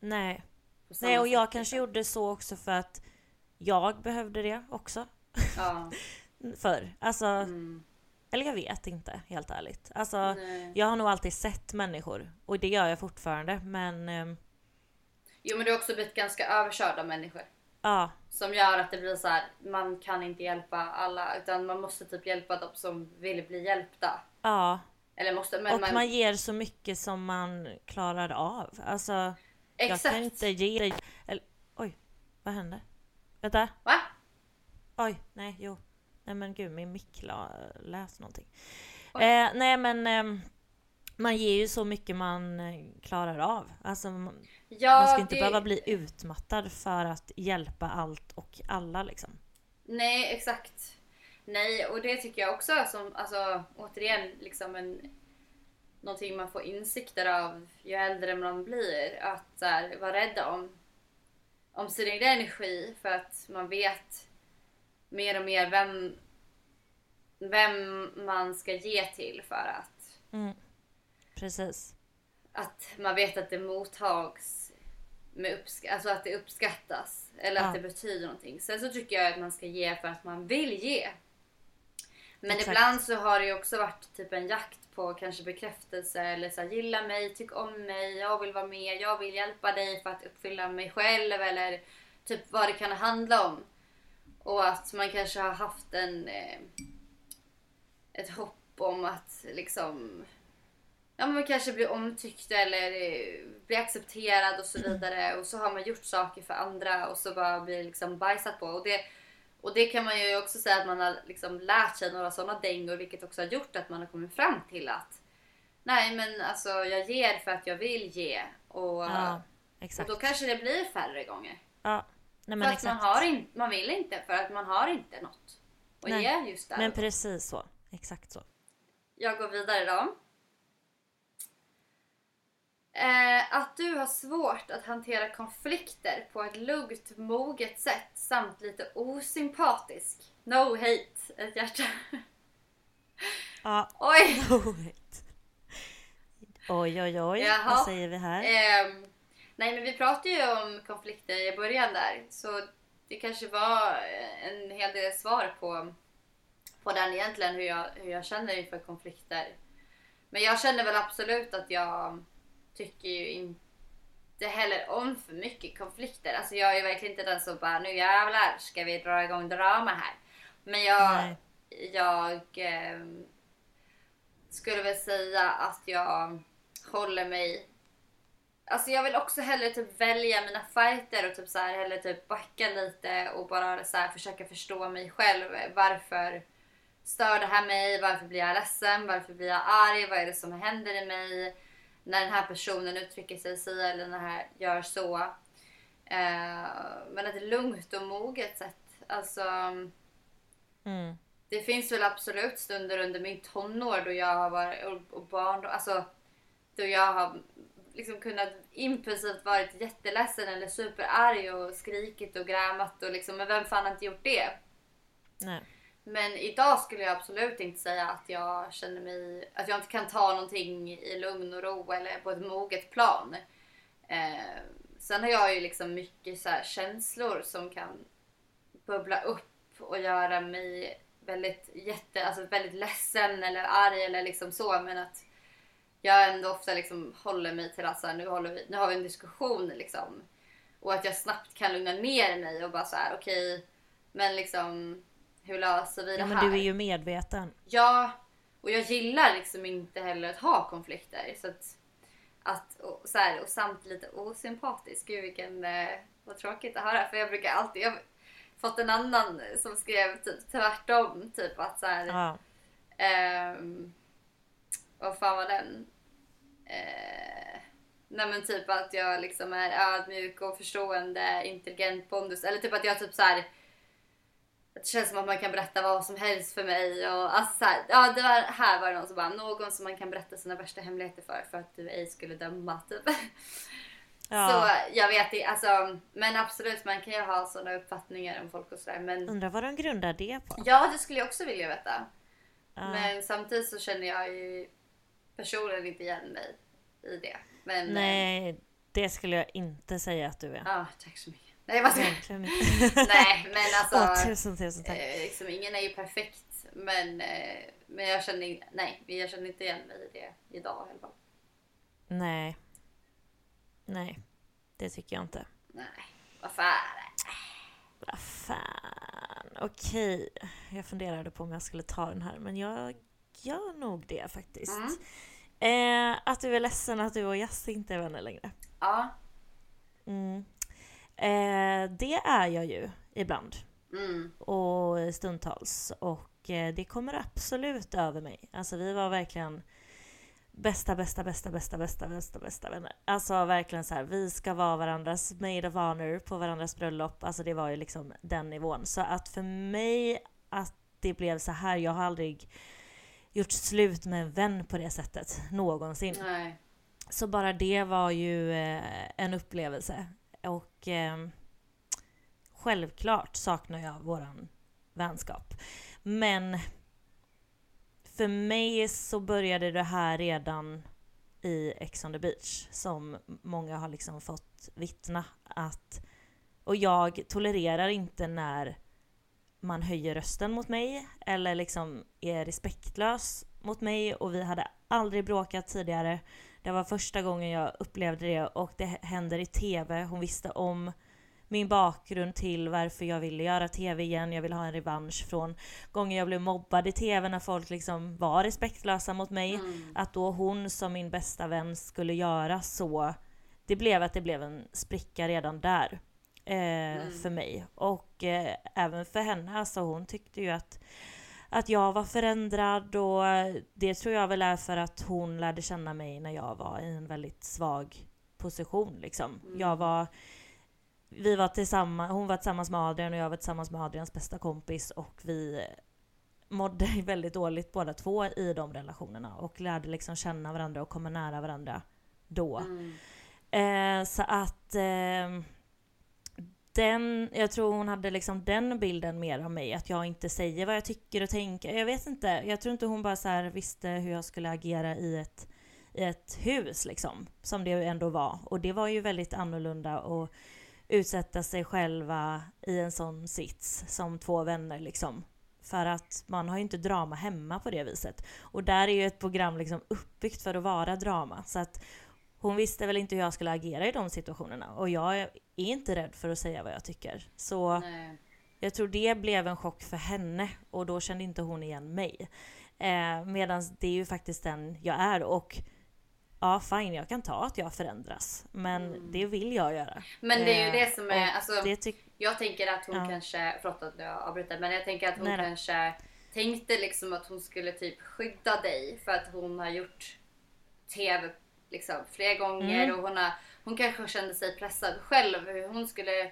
Nej. Nej och jag kanske gjorde så också för att jag behövde det också. Ja. <laughs> Förr. Alltså... Mm. Eller jag vet inte, helt ärligt. Alltså, jag har nog alltid sett människor och det gör jag fortfarande, men... Jo, men du har också blivit ganska överkörd av människor. Ja. Som gör att det blir så här, man kan inte hjälpa alla utan man måste typ hjälpa de som vill bli hjälpta. Ja. Eller måste, men och man... man ger så mycket som man klarar av. Alltså, Exakt. jag kan inte ge dig... Eller, oj, vad hände? Vänta. Va? Oj, nej, jo. Nej men gud, min mick läs någonting. Eh, nej men eh, man ger ju så mycket man eh, klarar av. Alltså, Ja, man ska inte det... behöva bli utmattad för att hjälpa allt och alla liksom. Nej, exakt. Nej, och det tycker jag också som, alltså återigen, liksom en någonting man får insikter av ju äldre man blir. Att så här, vara rädd om, om sin egen energi för att man vet mer och mer vem, vem man ska ge till för att... Mm. Precis. Att man vet att det mottags med uppsk alltså att det uppskattas eller ja. att det betyder någonting. Sen så tycker jag att man ska ge för att man vill ge. Men Exakt. ibland så har det ju också varit typ en jakt på kanske bekräftelse eller så här, gilla mig, tyck om mig, jag vill vara med, jag vill hjälpa dig för att uppfylla mig själv eller typ vad det kan handla om. Och att man kanske har haft en, eh, ett hopp om att liksom ja, man kanske blir omtyckt eller eh, blir accepterad och så vidare. Och så har man gjort saker för andra och så bara blir liksom bajsat på. Och det, och det kan man ju också säga att man har liksom lärt sig några sådana dängor vilket också har gjort att man har kommit fram till att nej men alltså jag ger för att jag vill ge. Och, Ja, och då kanske det blir färre gånger. Ja, nej För men att exakt. man, har in, man vill inte för att man har inte något. Och Nej, ge just där. Men precis så. Exakt så. Jag går vidare då. Eh, att du har svårt att hantera konflikter på ett lugnt, moget sätt samt lite osympatisk. No hate, ett hjärta. Ja, Oj! Wait. Oj, oj, oj. Jaha. Vad säger vi här? Ehm, nej men vi pratade ju om konflikter i början där. Så det kanske var en hel del svar på, på den egentligen. Hur jag, hur jag känner inför konflikter. Men jag känner väl absolut att jag tycker ju inte heller om för mycket konflikter. Alltså jag är verkligen inte den som bara nu jävlar ska vi dra igång drama här. Men jag, Nej. jag ehm, skulle väl säga att jag håller mig Alltså jag vill också hellre typ välja mina fighter och typ så här hellre typ backa lite och bara så här försöka förstå mig själv. Varför stör det här mig? Varför blir jag ledsen? Varför blir jag arg? Vad är det som händer i mig? När den här personen uttrycker sig så eller när den här gör så. Eh, men ett lugnt och moget sätt. Alltså Mm. det finns väl absolut stunder under min tonår då jag har varit och- och barn, alltså då jag har liksom kunnat impulsivt varit jätteledsen eller superarg och skrikit och grämat och liksom, men vem fan har inte gjort det? Nej. Men idag skulle jag absolut inte säga att jag känner mig, att jag inte kan ta någonting i lugn och ro eller på ett moget plan. Eh, sen har jag ju liksom mycket så här känslor som kan bubbla upp och göra mig väldigt, jätte, alltså väldigt ledsen eller arg eller liksom så. Men att jag ändå ofta liksom håller mig till att så här, nu, håller vi, nu har vi en diskussion liksom. Och att jag snabbt kan lugna ner mig och bara så här, okej, men liksom hur löser vi det Ja, men här? du är ju medveten. Ja, och jag gillar liksom inte heller att ha konflikter. Så att, att och, så här, och samt lite osympatisk. Gud vilken, eh, vad tråkigt att höra. För jag brukar alltid, jag har fått en annan som skrev typ tvärtom. Typ att så här, Ja. Ehm, vad fan var den? Eh, nej men typ att jag liksom är ödmjuk och förstående, intelligent, pondus. Eller typ att jag typ så här. Det känns som att man kan berätta vad som helst för mig. Och alltså så här, ja, det var, här var det någon som bara, någon som man kan berätta sina värsta hemligheter för, för att du ej skulle döma. Typ. <laughs> Ja. Så jag vet inte, alltså, men absolut man kan ju ha sådana uppfattningar om folk och sådär. Men Undrar vad de grundar det på? ja, det skulle jag också vilja veta. Ja. Men samtidigt så känner jag ju personligen inte igen mig i det. Men, Nej, det skulle jag inte säga att du är. Ja, tack så mycket. Nej, vad ska jag? <laughs> Nej, men alltså. Åh, tusen tusen tack. eh, liksom, ingen är ju perfekt. Men, eh, men jag känner, nej, jag känner inte igen mig i det idag i alla fall. Nej. Nej, det tycker jag inte. Nej, vad fan. Vad fan. Okej, jag funderade på om jag skulle ta den här men jag gör nog det faktiskt. Mm. Eh, att du är ledsen att du och Jess inte är vänner längre. Ja. Mm. Eh, det är jag ju ibland. Mm. och stundtals. Och eh, det kommer absolut över mig. Alltså vi var verkligen bästa, bästa, bästa, bästa, bästa, bästa, bästa vänner. Alltså verkligen så här, vi ska vara varandras maid of honor på varandras bröllop. Alltså det var ju liksom den nivån. Så att för mig att det blev så här, jag har aldrig gjort slut med en vän på det sättet någonsin. Nej. Så bara det var ju eh, en upplevelse. Och eh, självklart saknar jag våran vänskap. Men för mig så började det här redan i Ex on the beach som många har liksom fått vittna att och jag tolererar inte när man höjer rösten mot mig eller liksom är respektlös mot mig och vi hade aldrig bråkat tidigare. Det var första gången jag upplevde det och det händer i TV. Hon visste om min bakgrund till varför jag ville göra TV igen. Jag ville ha en revansch från gånger jag blev mobbad i TV när folk liksom var respektlösa mot mig. Mm. Att då hon som min bästa vän skulle göra så. Det blev att det blev en spricka redan där. Eh, För mig. Och eh, även för henne. Alltså hon tyckte ju att att jag var förändrad och det tror jag väl är för att hon lärde känna mig när jag var i en väldigt svag position liksom. Jag var vi var tillsammans, hon var tillsammans med Adrian och jag var tillsammans med Adrians bästa kompis och vi mådde <laughs> väldigt dåligt båda två i de relationerna och lärde liksom känna varandra och komma nära varandra då. Mm. Eh, så att eh, den, jag tror hon hade liksom den bilden mer av mig, att jag inte säger vad jag tycker och tänker. Jag vet inte, jag tror inte hon bara så här visste hur jag skulle agera i ett, i ett hus liksom, som det ändå var. Och det var ju väldigt annorlunda att utsätta sig själva i en sån sits som två vänner liksom. För att man har ju inte drama hemma på det viset. Och där är ju ett program liksom uppbyggt för att vara drama. Så att hon visste väl inte hur jag skulle agera i de situationerna. Och jag är inte rädd för att säga vad jag tycker. Så Nej. jag tror det blev en chock för henne och då kände inte hon igen mig. Eh, Medan det är ju faktiskt den jag är och ja fine jag kan ta att jag förändras. Men det vill jag göra. Mm. Men det är ju Eh, det som är, alltså, det jag tänker att hon Ja. kanske, förlåt att jag avbryter, men jag tänker att hon nej. kanske tänkte liksom att hon skulle typ skydda dig för att hon har gjort TV liksom flera gånger Mm. och hon, har, hon kanske kände sig pressad själv hur hon skulle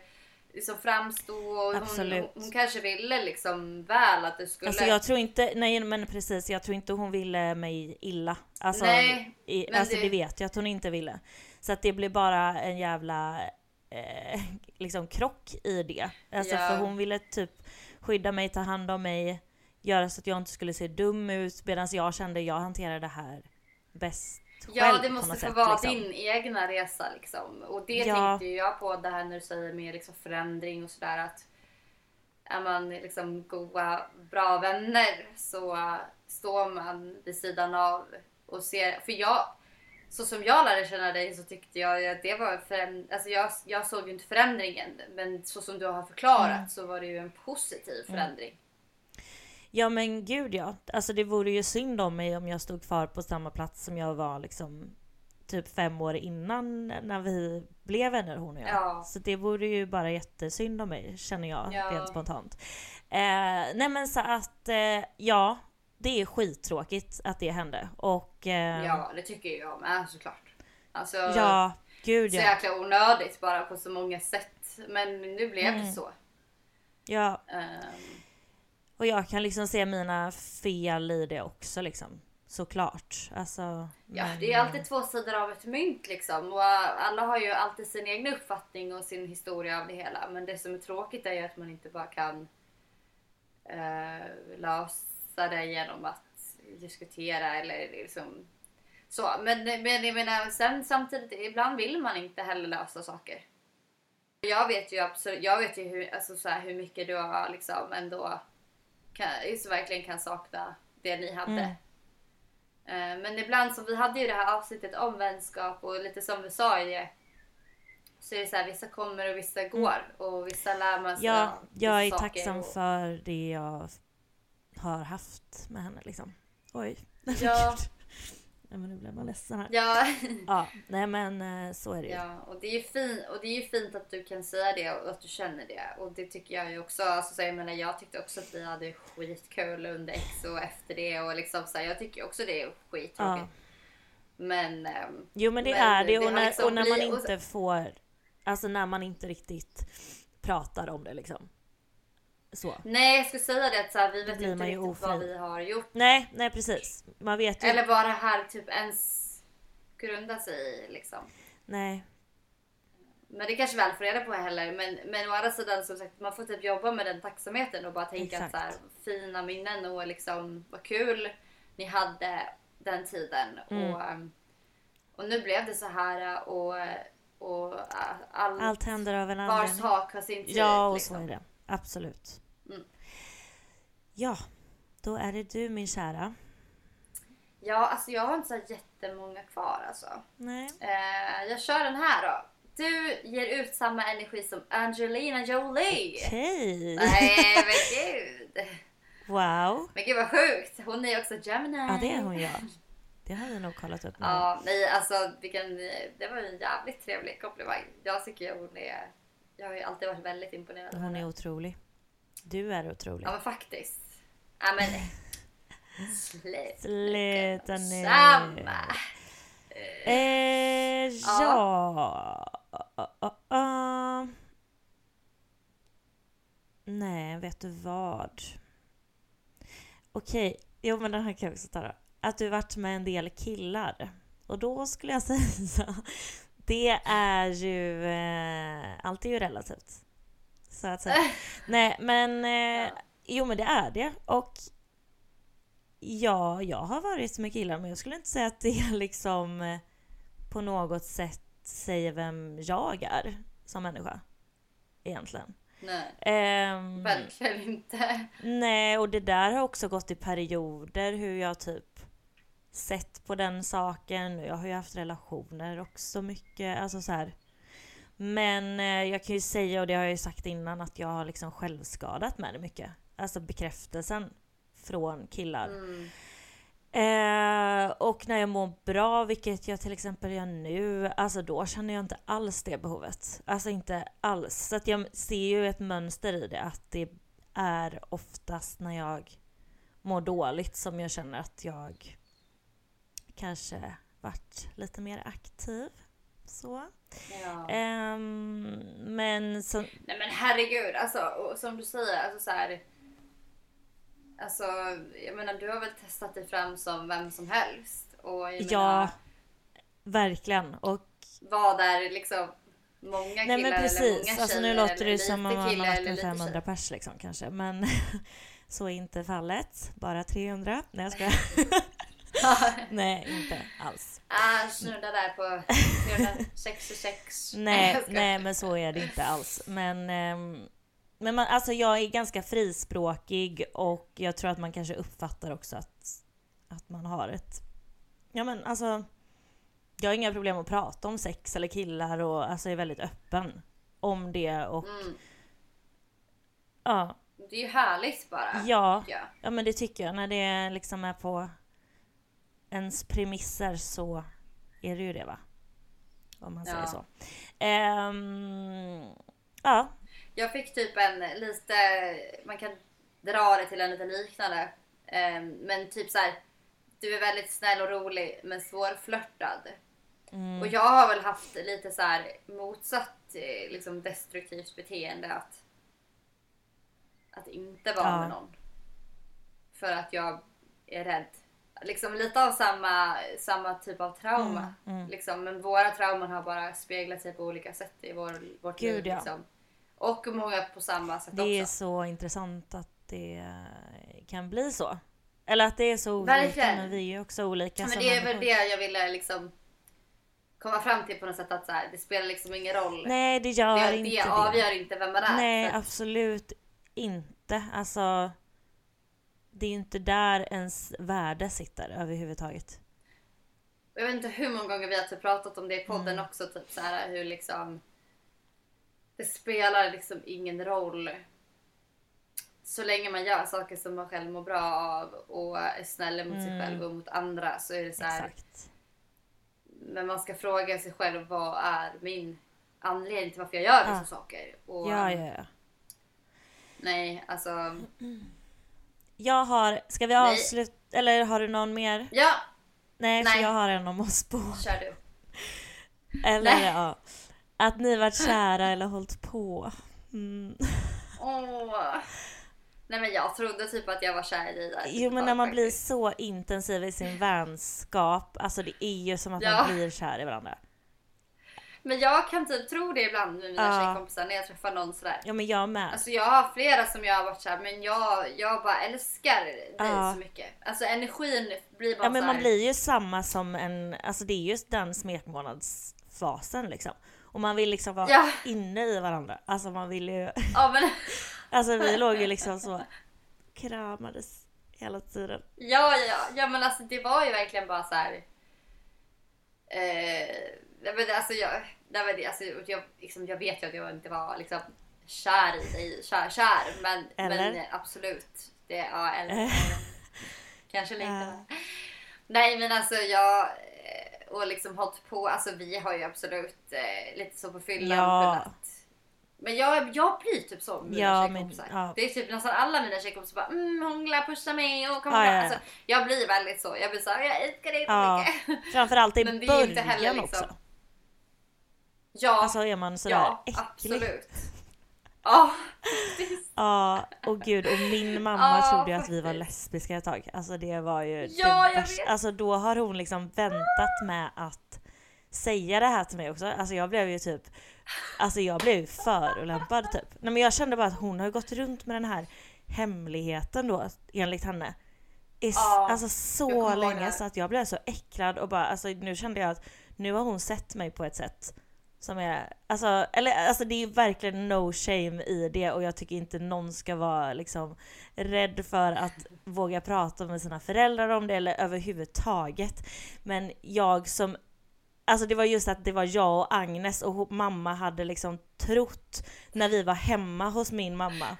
liksom framstå och hon, hon kanske ville liksom väl att du skulle Alltså jag tror inte, nej men precis, jag tror inte hon ville mig illa. Alltså, Nej, i, alltså det... det- vet jag att hon inte ville. Så att det blev bara en jävla eh, <laughs> liksom krock i det. Alltså Ja. för hon ville typ skydda mig, ta hand om mig, göra så att jag inte skulle se dum ut medan jag kände jag hanterar det här bäst Ja, det måste få vara liksom. din egna resa liksom. Och det Ja. tänkte ju jag på det här när du säger med liksom förändring och sådär att är man liksom goda, bra vänner så står man vid sidan av och ser, för jag så som jag lärde känna dig så tyckte jag att det var föränd... alltså jag, jag såg ju inte förändringen men så som du har förklarat Mm. så var det ju en positiv förändring. Ja men gud ja. Alltså det vore ju synd om mig om jag stod kvar på samma plats som jag var liksom typ fem år innan när vi blev vänner hon och jag. Ja. Så det vore ju bara jättesynd om mig känner jag Ja. rent spontant. Eh, nej men så att eh, ja, det är skittråkigt att det hände och eh, Ja, det tycker jag med såklart. Alltså, ja, gud så ja. jäkla onödigt bara på så många sätt. Men nu blev det Mm. så. ja. Ehm, Och jag kan liksom se mina fel i det också liksom. Såklart. Alltså, ja, men, det är alltid två sidor av ett mynt liksom. Och alla har ju alltid sin egen uppfattning och sin historia av det hela. Men det som är tråkigt är ju att man inte bara kan eh, lösa det genom att diskutera eller liksom så. Men, men jag menar, sen samtidigt, ibland vill man inte heller lösa saker. Jag vet ju absolut, jag vet ju hur, alltså så här, hur mycket du har liksom ändå kan, så verkligen kan sakna det ni hade. Mm. Eh, Men ibland som vi hade ju det här avsnittet om vänskap och lite som vi sa det. Så är det så här, vissa kommer och vissa går och vissa lär man sig Ja, jag är tacksam och- för det jag har haft med henne liksom. Oj. Ja. <laughs> nej men nu blev man ledsen här. Ja, <laughs> Ja, nej men eh, så är det ju. ja, och det är ju fint och det är fint att du kan säga det och att du känner det och det tycker jag ju också. Alltså, så jag menar, jag tyckte också att vi hade skitkul under X och efter det och liksom så här, jag tycker också det är skittråkigt. Ja. Men ehm, Jo men det Men är det och när, liksom och när man bli- och- inte får, alltså när man inte riktigt pratar om det liksom. Så. nej, jag skulle säga det att så här, vi vet inte riktigt vad ofri. vi har gjort Nej, nej precis. Man vet ju eller vad det här typ ens grundar sig i liksom. Nej. Men det kanske aldrig får reda på heller. Men, men å andra sidan som sagt, man får typ jobba med den tacksamheten och bara tänka att Exakt. så här, fina minnen och liksom vad kul ni hade den tiden. Mm. Och, och nu blev det så här och, och allt, Allt händer av en vars anledning. sak har sin tid. Ja, och liksom. så är det. Absolut. Mm. Ja, då är det du min kära. Ja, alltså jag har inte så jättemånga kvar alltså. Nej. Eh, jag kör den här då. Du ger ut samma energi som Angelina Jolie. Okej. Nej men <laughs> gud. Wow. Men gud vad sjukt. Hon är ju också Gemini. Ja, det är hon ja. Det har vi nog kollat upp nu. Ja, nej alltså vilken, det var en jävligt trevlig komplimang. Jag tycker hon är, jag har ju alltid varit väldigt imponerad Hon är otrolig. Du är otrolig. Ja men faktiskt. Ja men. Slut. Sluta nu. Samma. Eh, ja. Uh, uh, uh. Nej, vet du vad? Okej, jo men den här kan jag också ta då. Att du varit med en del killar. Och då skulle jag <laughs> säga, det är ju, eh, allt är ju relativt. Så att säga. <laughs> Nej men, eh, jo men det är det. Och ja, jag har varit med killar men jag skulle inte säga att det <laughs> liksom eh, på något sätt säger vem jag är som människa. Egentligen. Nej, Ehm, verkligen inte. Nej, och det där har också gått i perioder hur jag typ sett på den saken. Jag har ju haft relationer också mycket, alltså så här. Men eh, jag kan ju säga, och det har jag ju sagt innan, att jag har liksom självskadat med det mycket. Alltså bekräftelsen från killar. Mm. Eh, och när jag mår bra, vilket jag till exempel gör nu, alltså då känner jag inte alls det behovet. Alltså inte alls. Så att jag ser ju ett mönster i det, att det är oftast när jag mår dåligt som jag känner att jag kanske varit lite mer aktiv. Så. Ja. Ehm, men så, Nej men herregud, alltså som du säger, alltså så här. Alltså, jag menar du har väl testat dig fram som vem som helst. Och ja, menar, verkligen. Och vad är liksom många killar Nej men eller precis, många alltså nu tjejer låter eller det som om man har varit eller med lite 500 tjejer. pers liksom kanske. Men <laughs> så är inte fallet. Bara 300. Nej jag skojar. <laughs> <laughs> Nej inte alls. Ah, snurra där på 366. <laughs> Nej, nej men så är det inte alls. Men, ehm, men man, alltså jag är ganska frispråkig och jag tror att man kanske uppfattar också att, att man har ett... Ja men alltså... Jag har inga problem att prata om sex eller killar och alltså är väldigt öppen om det och Mm. ja. Det är ju härligt bara. Ja, ja men det tycker jag. När det liksom är på ens premisser så är det ju det va? Om man säger Ja. så. Ehm, ja, Jag fick typ en lite, man kan dra det till en lite liknande. Ehm, men typ så här. Du är väldigt snäll och rolig men svårflörtad. Mm. Och jag har väl haft lite så här motsatt eh, liksom destruktivt beteende att att inte vara Ja. med någon. För att jag är rädd. Liksom lite av samma, samma typ av trauma. Mm, mm. Liksom, men våra trauman har bara speglat sig på olika sätt i vår, vårt Gud, liv. ja. Liksom. Och många på samma sätt det är också. så intressant att det kan bli så. Eller att det är så olika, Verkligen. men vi är ju också olika Men det är väl det jag ville liksom komma fram till på något sätt att så här, det spelar liksom ingen roll. Nej, det gör det, inte det det. avgör inte vem man är. Nej, absolut inte. Alltså, det är ju inte där ens värde sitter överhuvudtaget. Jag vet inte hur många gånger vi har typ pratat om det i podden Mm. också. Typ så här hur liksom det spelar liksom ingen roll så länge man gör saker som man själv mår bra av och är snäll mot sig Mm. själv och mot andra så är det så här. Exakt. Men man ska fråga sig själv vad är min anledning till varför jag gör vissa Ja. saker. Och, Ja, ja, ja. Nej, alltså. <clears throat> Jag har, ska vi avsluta, eller har du någon mer? Ja, Nej, för Nej. jag har en om oss på. kör du. Eller Nej. ja. Att ni varit kära eller hållit på. Mm. <laughs> Åh. Nej men jag trodde typ att jag var kär i dig där. Jo men när man blir faktiskt. så intensiv i sin vänskap, alltså det är ju som att Ja. man blir kär i varandra. Men jag kan typ tro det ibland med mina Ja. tjejkompisar när jag träffar någon sådär. Ja men jag med. Alltså jag har flera som jag har varit såhär, men jag, jag bara älskar dig Ja. så mycket. Alltså energin blir bara Ja men man blir ju samma som en, alltså det är just den smekmånadsfasen liksom. Och man vill liksom vara Ja. inne i varandra. Alltså man vill ju, Ja men, <laughs> alltså vi låg ju liksom så, kramades hela tiden. ja, ja, ja men alltså det var ju verkligen bara så här. Eh, men alltså jag, nej, men, alltså, jag, liksom, jag vet ju att jag inte var liksom kär i dig, kär, kär men, Eller? men absolut. Det, ja, eller, <laughs> kanske lite. Ja. Nej men alltså jag eh, och liksom hållit på, alltså vi har ju absolut eh, lite så på fyllan Ja. kunnat men jag, jag blir typ så med mina Ja, tjejkompisar. ja. Det är typ nästan alla mina tjejkompisar bara mm, hångla, pusha mig och kom Ja, ja, alltså, Jag blir väldigt så. Jag blir såhär, jag älskar dig så Ja. mycket. Framförallt i <laughs> Men det början liksom- också. Ja, Alltså är man sådär ja äcklig. absolut. <laughs> Ja, Ja, och gud och min mamma Ja, trodde ju att vi var lesbiska ett tag. Alltså det var ju Ja, det värsta. Alltså då har hon liksom väntat med att säga det här till mig också. Alltså jag blev ju typ Alltså jag blev ju förolämpad typ. Nej men jag kände bara att hon har gått runt med den här hemligheten då enligt henne. I, Ja, alltså så länge så att jag blev så äcklad och bara alltså nu kände jag att nu har hon sett mig på ett sätt som är, alltså, eller, alltså det är verkligen no shame i det och jag tycker inte någon ska vara liksom rädd för att våga prata med sina föräldrar om det eller överhuvudtaget. Men jag som, alltså det var just att det var jag och Agnes och mamma hade liksom trott när vi var hemma hos min mamma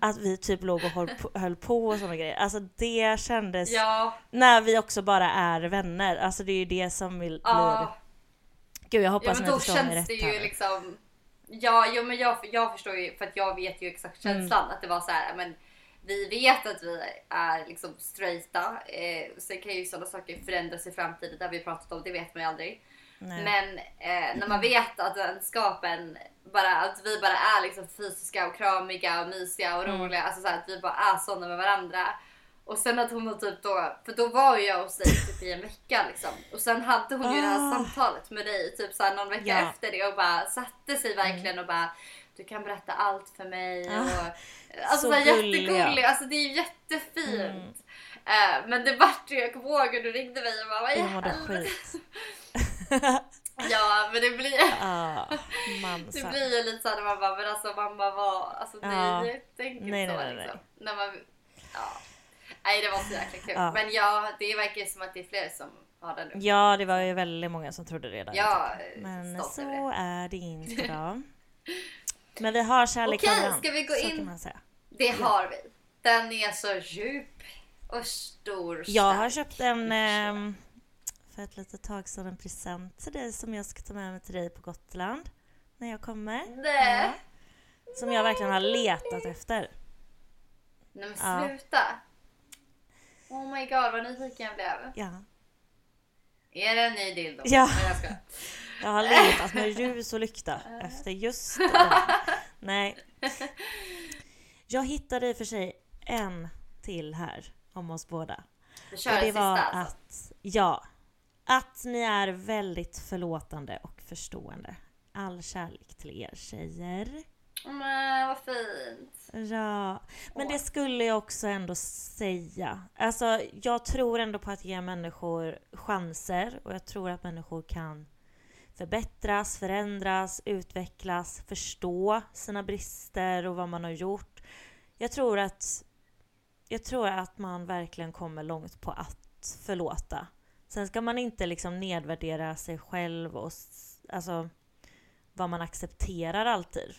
att vi typ låg och höll på, höll på och sådana grejer. Alltså det kändes, ja, när vi också bara är vänner. Alltså det är ju det som vill, blir ja. Gud jag Ja hoppas men ni då känns det ju liksom Ja, jo, men jag, jag förstår ju för att jag vet ju exakt Mm. känslan att det var så här, men vi vet att vi är liksom straighta. Eh, sen kan ju sådana saker förändras i framtiden, det har vi pratat om, det vet man ju aldrig. Nej. Men eh, när man vet att vänskapen, bara, att vi bara är liksom fysiska och kramiga och mysiga och Mm. roliga, alltså så här, att vi bara är sådana med varandra. Och sen att hon har typ då, för då var ju jag hos dig typ i en vecka liksom. Och sen hade hon ju det här Ah. samtalet med dig typ så här någon vecka. Mm. efter det och bara satte sig verkligen och bara du kan berätta allt för mig. Ah. Och, alltså Så så jättegullig, alltså det är ju jättefint. Mm. Eh, men det vart ju, jag kommer ihåg hur du ringde mig och bara vad i helvete?" <laughs> Ja men det blir, Ja, det blir ju lite såhär när man bara men alltså mamma var, alltså Ja. nej tänk inte Nej, så nej, nej, liksom. När man, ja. Nej det var så jäkla kul. Ja. Men ja det verkar ju som att det är fler som har den nu. Ja, det var ju väldigt många som trodde det där. Ja, typ. Men så det. är det inte <laughs> då. Men vi har kärlek Okej, varandra, ska vi gå in? kan man säga. Det har vi. Den är så djup och stor. Jag har stark. köpt en ehm, för ett litet tag sedan en present till dig som jag ska ta med mig till dig på Gotland när jag kommer. Nej. Ja. Som jag verkligen har letat efter. Nej men Ja. Oh my god vad nyfiken jag blev. Ja. Är det en ny dildo? Ja. Nej, jag. Jag har letat med <laughs> ljus och lykta efter just <laughs> den. Nej. Jag hittade i och för sig en till här om oss båda. Kör Och det sista var alltså. att, ja, att ni är väldigt förlåtande och förstående. All kärlek till er tjejer. Men vad fint. Ja, men Åh. det skulle jag också ändå säga. Alltså, jag tror ändå på att ge människor chanser och jag tror att människor kan förbättras, förändras, utvecklas, förstå sina brister och vad man har gjort. Jag tror att jag tror att man verkligen kommer långt på att förlåta. Sen ska man inte liksom nedvärdera sig själv och alltså vad man accepterar alltid.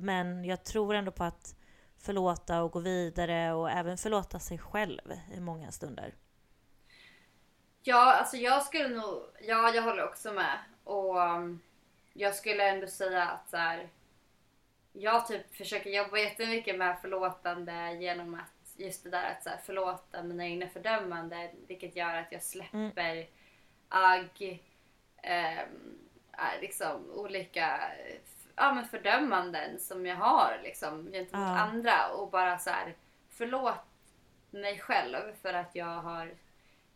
Men jag tror ändå på att förlåta och gå vidare och även förlåta sig själv i många stunder. Ja, alltså jag skulle nog, ja jag håller också med. Och um, jag skulle ändå säga att så här, jag typ försöker jobba jättemycket med förlåtande genom att just det där att så här, förlåta mina egna fördömanden. Vilket gör att jag släpper agg, ehm, äh, liksom olika eh, ja, men fördömanden som jag har liksom, gentemot Ja. andra. Och bara så här, förlåt mig själv för att jag har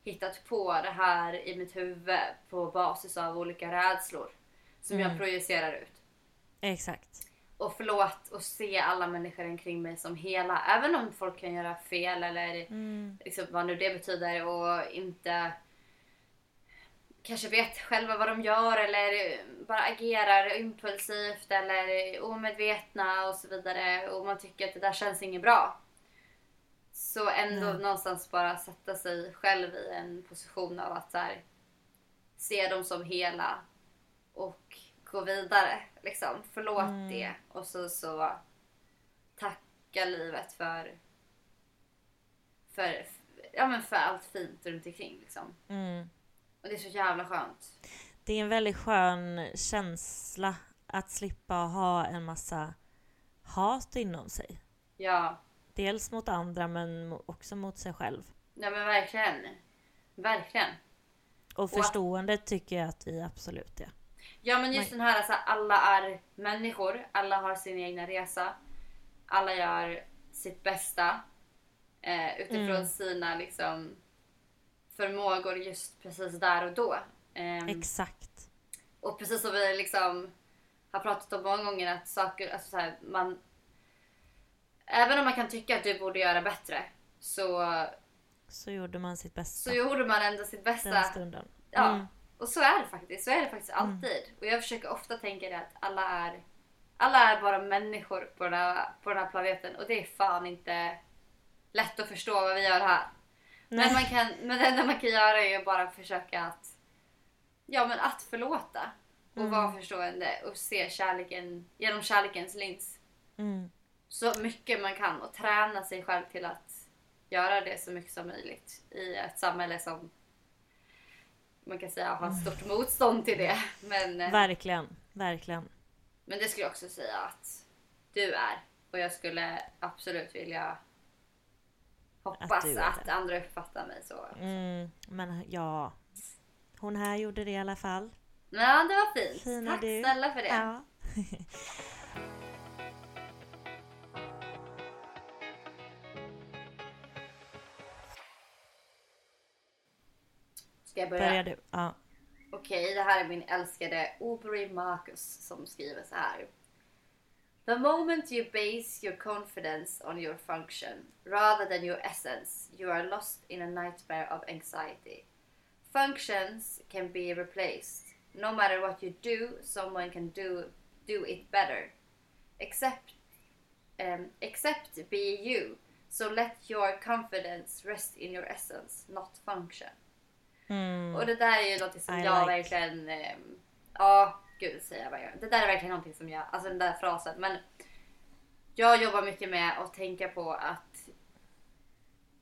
hittat på det här i mitt huvud på basis av olika rädslor som jag Mm. projicerar ut. Exakt. Och förlåt och se alla människor omkring mig som hela. Även om folk kan göra fel eller Mm. liksom, vad nu det betyder och inte kanske vet själva vad de gör eller bara agerar impulsivt eller omedvetna och så vidare och man tycker att det där känns inget bra. Så ändå Nej. någonstans bara sätta sig själv i en position av att så här, se dem som hela och gå vidare. Liksom. Förlåt Mm. det och så, så tacka livet för, för, ja, men för allt fint runt omkring. Liksom. Mm. Och det är så jävla skönt. Det är en väldigt skön känsla att slippa ha en massa hat inom sig. Ja, Dels mot andra men också mot sig själv. ja men verkligen. Verkligen. Och förstående tycker jag att vi absolut är. Ja men just den här alltså, alla är människor, alla har sin egna resa. Alla gör sitt bästa. Eh, utifrån Mm. sina liksom förmågor just precis där och då. Ehm, Exakt. och precis som vi liksom har pratat om många gånger att saker, alltså så här, man Även om man kan tycka att du borde göra bättre så, Så gjorde man sitt bästa så gjorde man ändå sitt den bästa. stunden. Ja, Mm. och så är det faktiskt. Så är det faktiskt alltid. Och jag försöker ofta tänka det att alla är, alla är bara människor på den, här, på den här planeten och det är fan inte lätt att förstå vad vi gör här. Men, Nej. man kan, men det enda man kan göra är ju bara försöka att, ja, men att förlåta och Mm. vara förstående och se kärleken genom kärlekens lins. Mm. Så mycket man kan och träna sig själv till att göra det så mycket som möjligt i ett samhälle som man kan säga har stort motstånd till det. Men, eh, Verkligen, verkligen. men det skulle jag också säga att du är. Och jag skulle absolut vilja hoppas Att att, andra uppfattar mig så. Mm. Men ja, hon här gjorde det i alla fall. Ja, det var fint. Fina Tack du. snälla för det. Ja. <laughs> Ska jag börja? Börjar du? Ja. Okej, det här är min älskade Aubrey Marcus som skriver så här. The moment you base your confidence on your function rather than your essence, you are lost in a nightmare of anxiety. Functions can be replaced. No matter what you do, someone can do do it better. Except um, except be you. So let your confidence rest in your essence, not function. Mm. Och det där är ju något som I jag like. verkligen... Ja, gud säger jag jag gör. Det där är verkligen någonting som jag... Alltså den där frasen. Men jag jobbar mycket med att tänka på att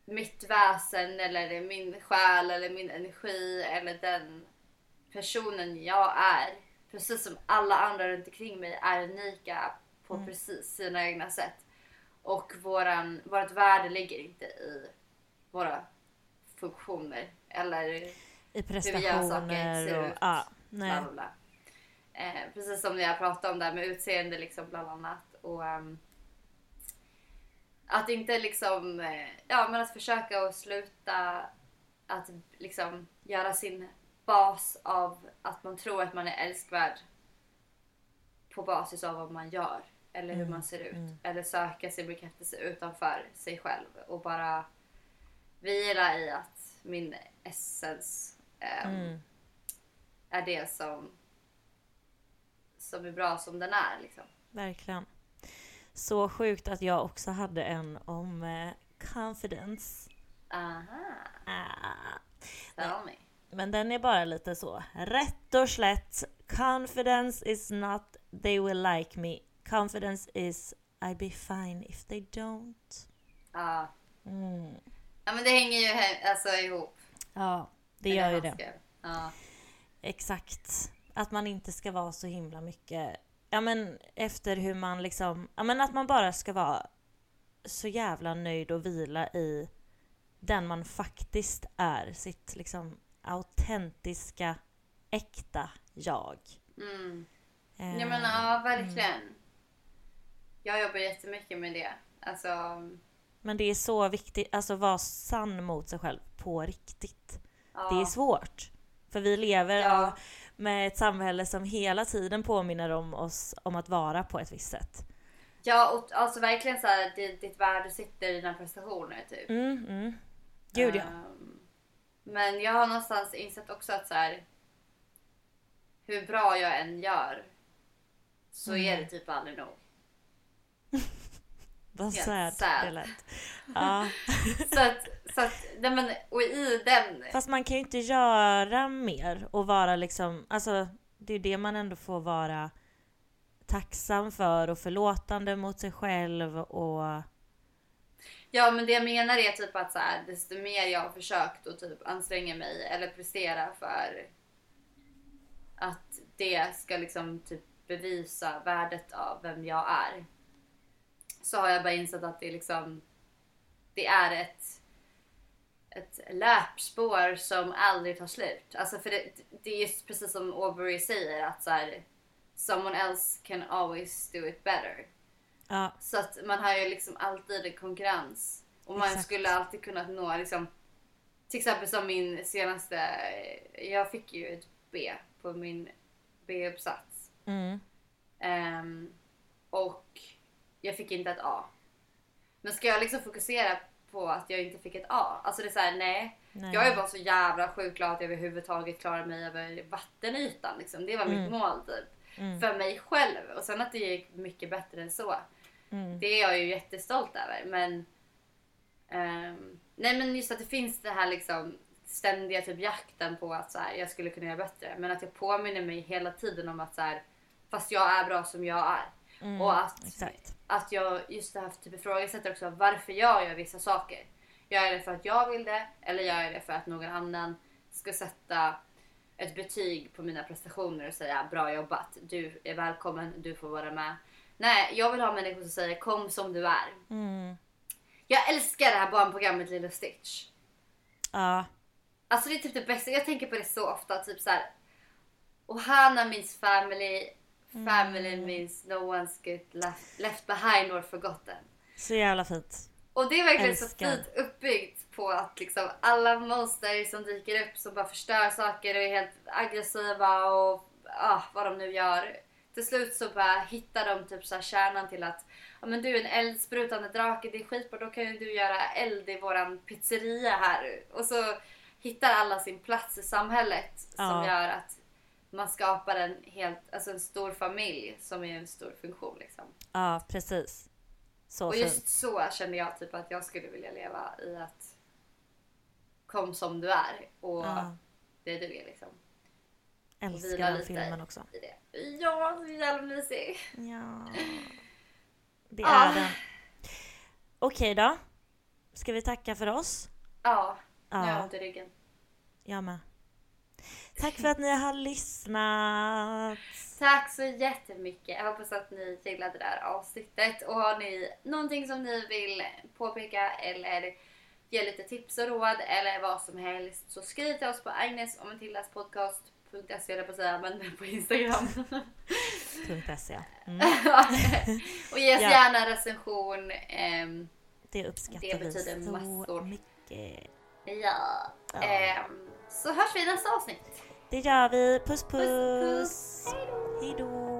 mitt väsen eller min själ eller min energi eller den personen jag är. Precis som alla andra runt omkring mig är unika på Mm. precis sina egna sätt. Och våran, vårt värde ligger inte i våra funktioner eller I hur vi gör saker, prestationer ser och... ut, Ja, bla nej. bla bla. Eh, precis som jag pratade om där med utseende liksom bland annat. Och, ehm, att inte liksom, eh, ja men att försöka att sluta att liksom göra sin bas av att man tror att man är älskvärd på basis av vad man gör eller hur man ser ut. Eller söka sin bekräftelse utanför sig själv och bara vila i att min essens ehm, Mm. är det som, som är bra som den är. Liksom. Verkligen. Så sjukt att jag också hade en om eh, confidence. Aha, Ah. tell me. Men den är bara lite så. Rätt och slätt. Confidence is not they will like me. Confidence is I be fine if they don't. Ja. Mm. ja, men det hänger ju alltså, ihop. Ja, det gör ju det. Ja. Exakt. Att man inte ska vara så himla mycket, ja men efter hur man liksom, ja men att man bara ska vara så jävla nöjd och vila i den man faktiskt är. Sitt liksom autentiska, äkta jag. Mm. Eh, Ja, men, ja, verkligen. Jag jobbar jättemycket med det. Alltså, Men det är så viktigt, alltså vara sann mot sig själv på riktigt. ja. Det är svårt. För vi lever Ja. Med ett samhälle som hela tiden påminner om oss om att vara på ett visst sätt. Ja, och alltså verkligen så här, ditt, ditt värde sitter i dina prestationer typ. Mm, mm. Gud ja. Ehm, Men jag har någonstans insett också att så här, hur bra jag än gör så är Mm. det typ aldrig nog. <laughs> Vad helt sad sad. det lät. Ja. <laughs> Så att, så att nej men, och i den... Fast man kan ju inte göra mer och vara liksom, alltså Det är det man ändå får vara tacksam för och förlåtande mot sig själv och Ja men det jag menar är typ att så här, desto mer jag har försökt att typ anstränga mig eller prestera för att det ska liksom typ bevisa värdet av vem jag är. Så har jag bara insett att det är liksom det är ett ett löpspår som aldrig tar slut. Alltså för det, det är just precis som Aubrey säger att så här, someone else can always do it better. ja, Så att man har ju liksom alltid en konkurrens. Och man Exakt. skulle alltid kunna nå liksom till exempel som min senaste, jag fick ju ett B på min B-uppsats. mm, Ehm, och jag fick inte ett A. Men ska jag liksom fokusera på att jag inte fick ett A? Alltså det är såhär, nej. nej. Jag är bara så jävla sjukt glad att jag överhuvudtaget klarar mig över vattenytan. Liksom. Det var mitt Mm. mål typ. Mm. För mig själv. Och sen att det gick mycket bättre än så. Mm. Det är jag ju jättestolt över. Men, ehm, nej men just att det finns det här liksom ständiga typ jakten på att så här, jag skulle kunna göra bättre. Men att jag påminner mig hela tiden om att så här, fast jag är bra som jag är. Mm, Och att, Exakt. att jag just det här typ ifrågasätter också varför jag gör vissa saker. Gör jag det för att jag vill det eller gör jag det för att någon annan ska sätta ett betyg på mina prestationer och säga bra jobbat, du är välkommen, du får vara med. Nej, jag vill ha människor som säger kom som du är. Mm. Jag älskar det här barnprogrammet Lilo Stitch. Ja, Alltså det är typ det bästa, jag tänker på det så ofta. Typ så här. Ohana means family, family means no one's get left, left behind or forgotten. så jävla fint. Och det är verkligen Älskar. så fint uppbyggt på att liksom alla monster som dyker upp som bara förstör saker och är helt aggressiva och ah, vad de nu gör. Till slut så bara hittar de typ så här kärnan till att ja, men du är en eldsprutande drake, det är skitbra, då kan ju du göra eld i våran pizzeria här. Och så hittar alla sin plats i samhället som Ja. gör att man skapar en helt, alltså en stor familj som är en stor funktion liksom. Ja, precis. Så Och fint. just så kände jag typ att jag skulle vilja leva i att kom som du är och Ja. det du är liksom. Älskar den filmen också. I det. Ja, så jävla mysig. Ja. <laughs> Det Ah. är den. Okej då. Ska vi tacka för oss? Ja, nu har jag Ja, ont i ryggen. jag med. Tack för att ni har lyssnat. Tack så jättemycket. Jag hoppas att ni gillade det här avsnittet. Och har ni någonting som ni vill påpeka eller ge lite tips och råd eller vad som helst så skriv till oss på Agnes och Matildas podcast.se eller på att säga, men <laughs> på Instagram. .se. Mm, <laughs> och ge oss Ja. gärna en recension. Ehm, det uppskattar Det vi betyder så massor. mycket. ja. Ja. Ehm, så hörs vi i nästa avsnitt. Det gör vi. Puss puss. puss. Hej då.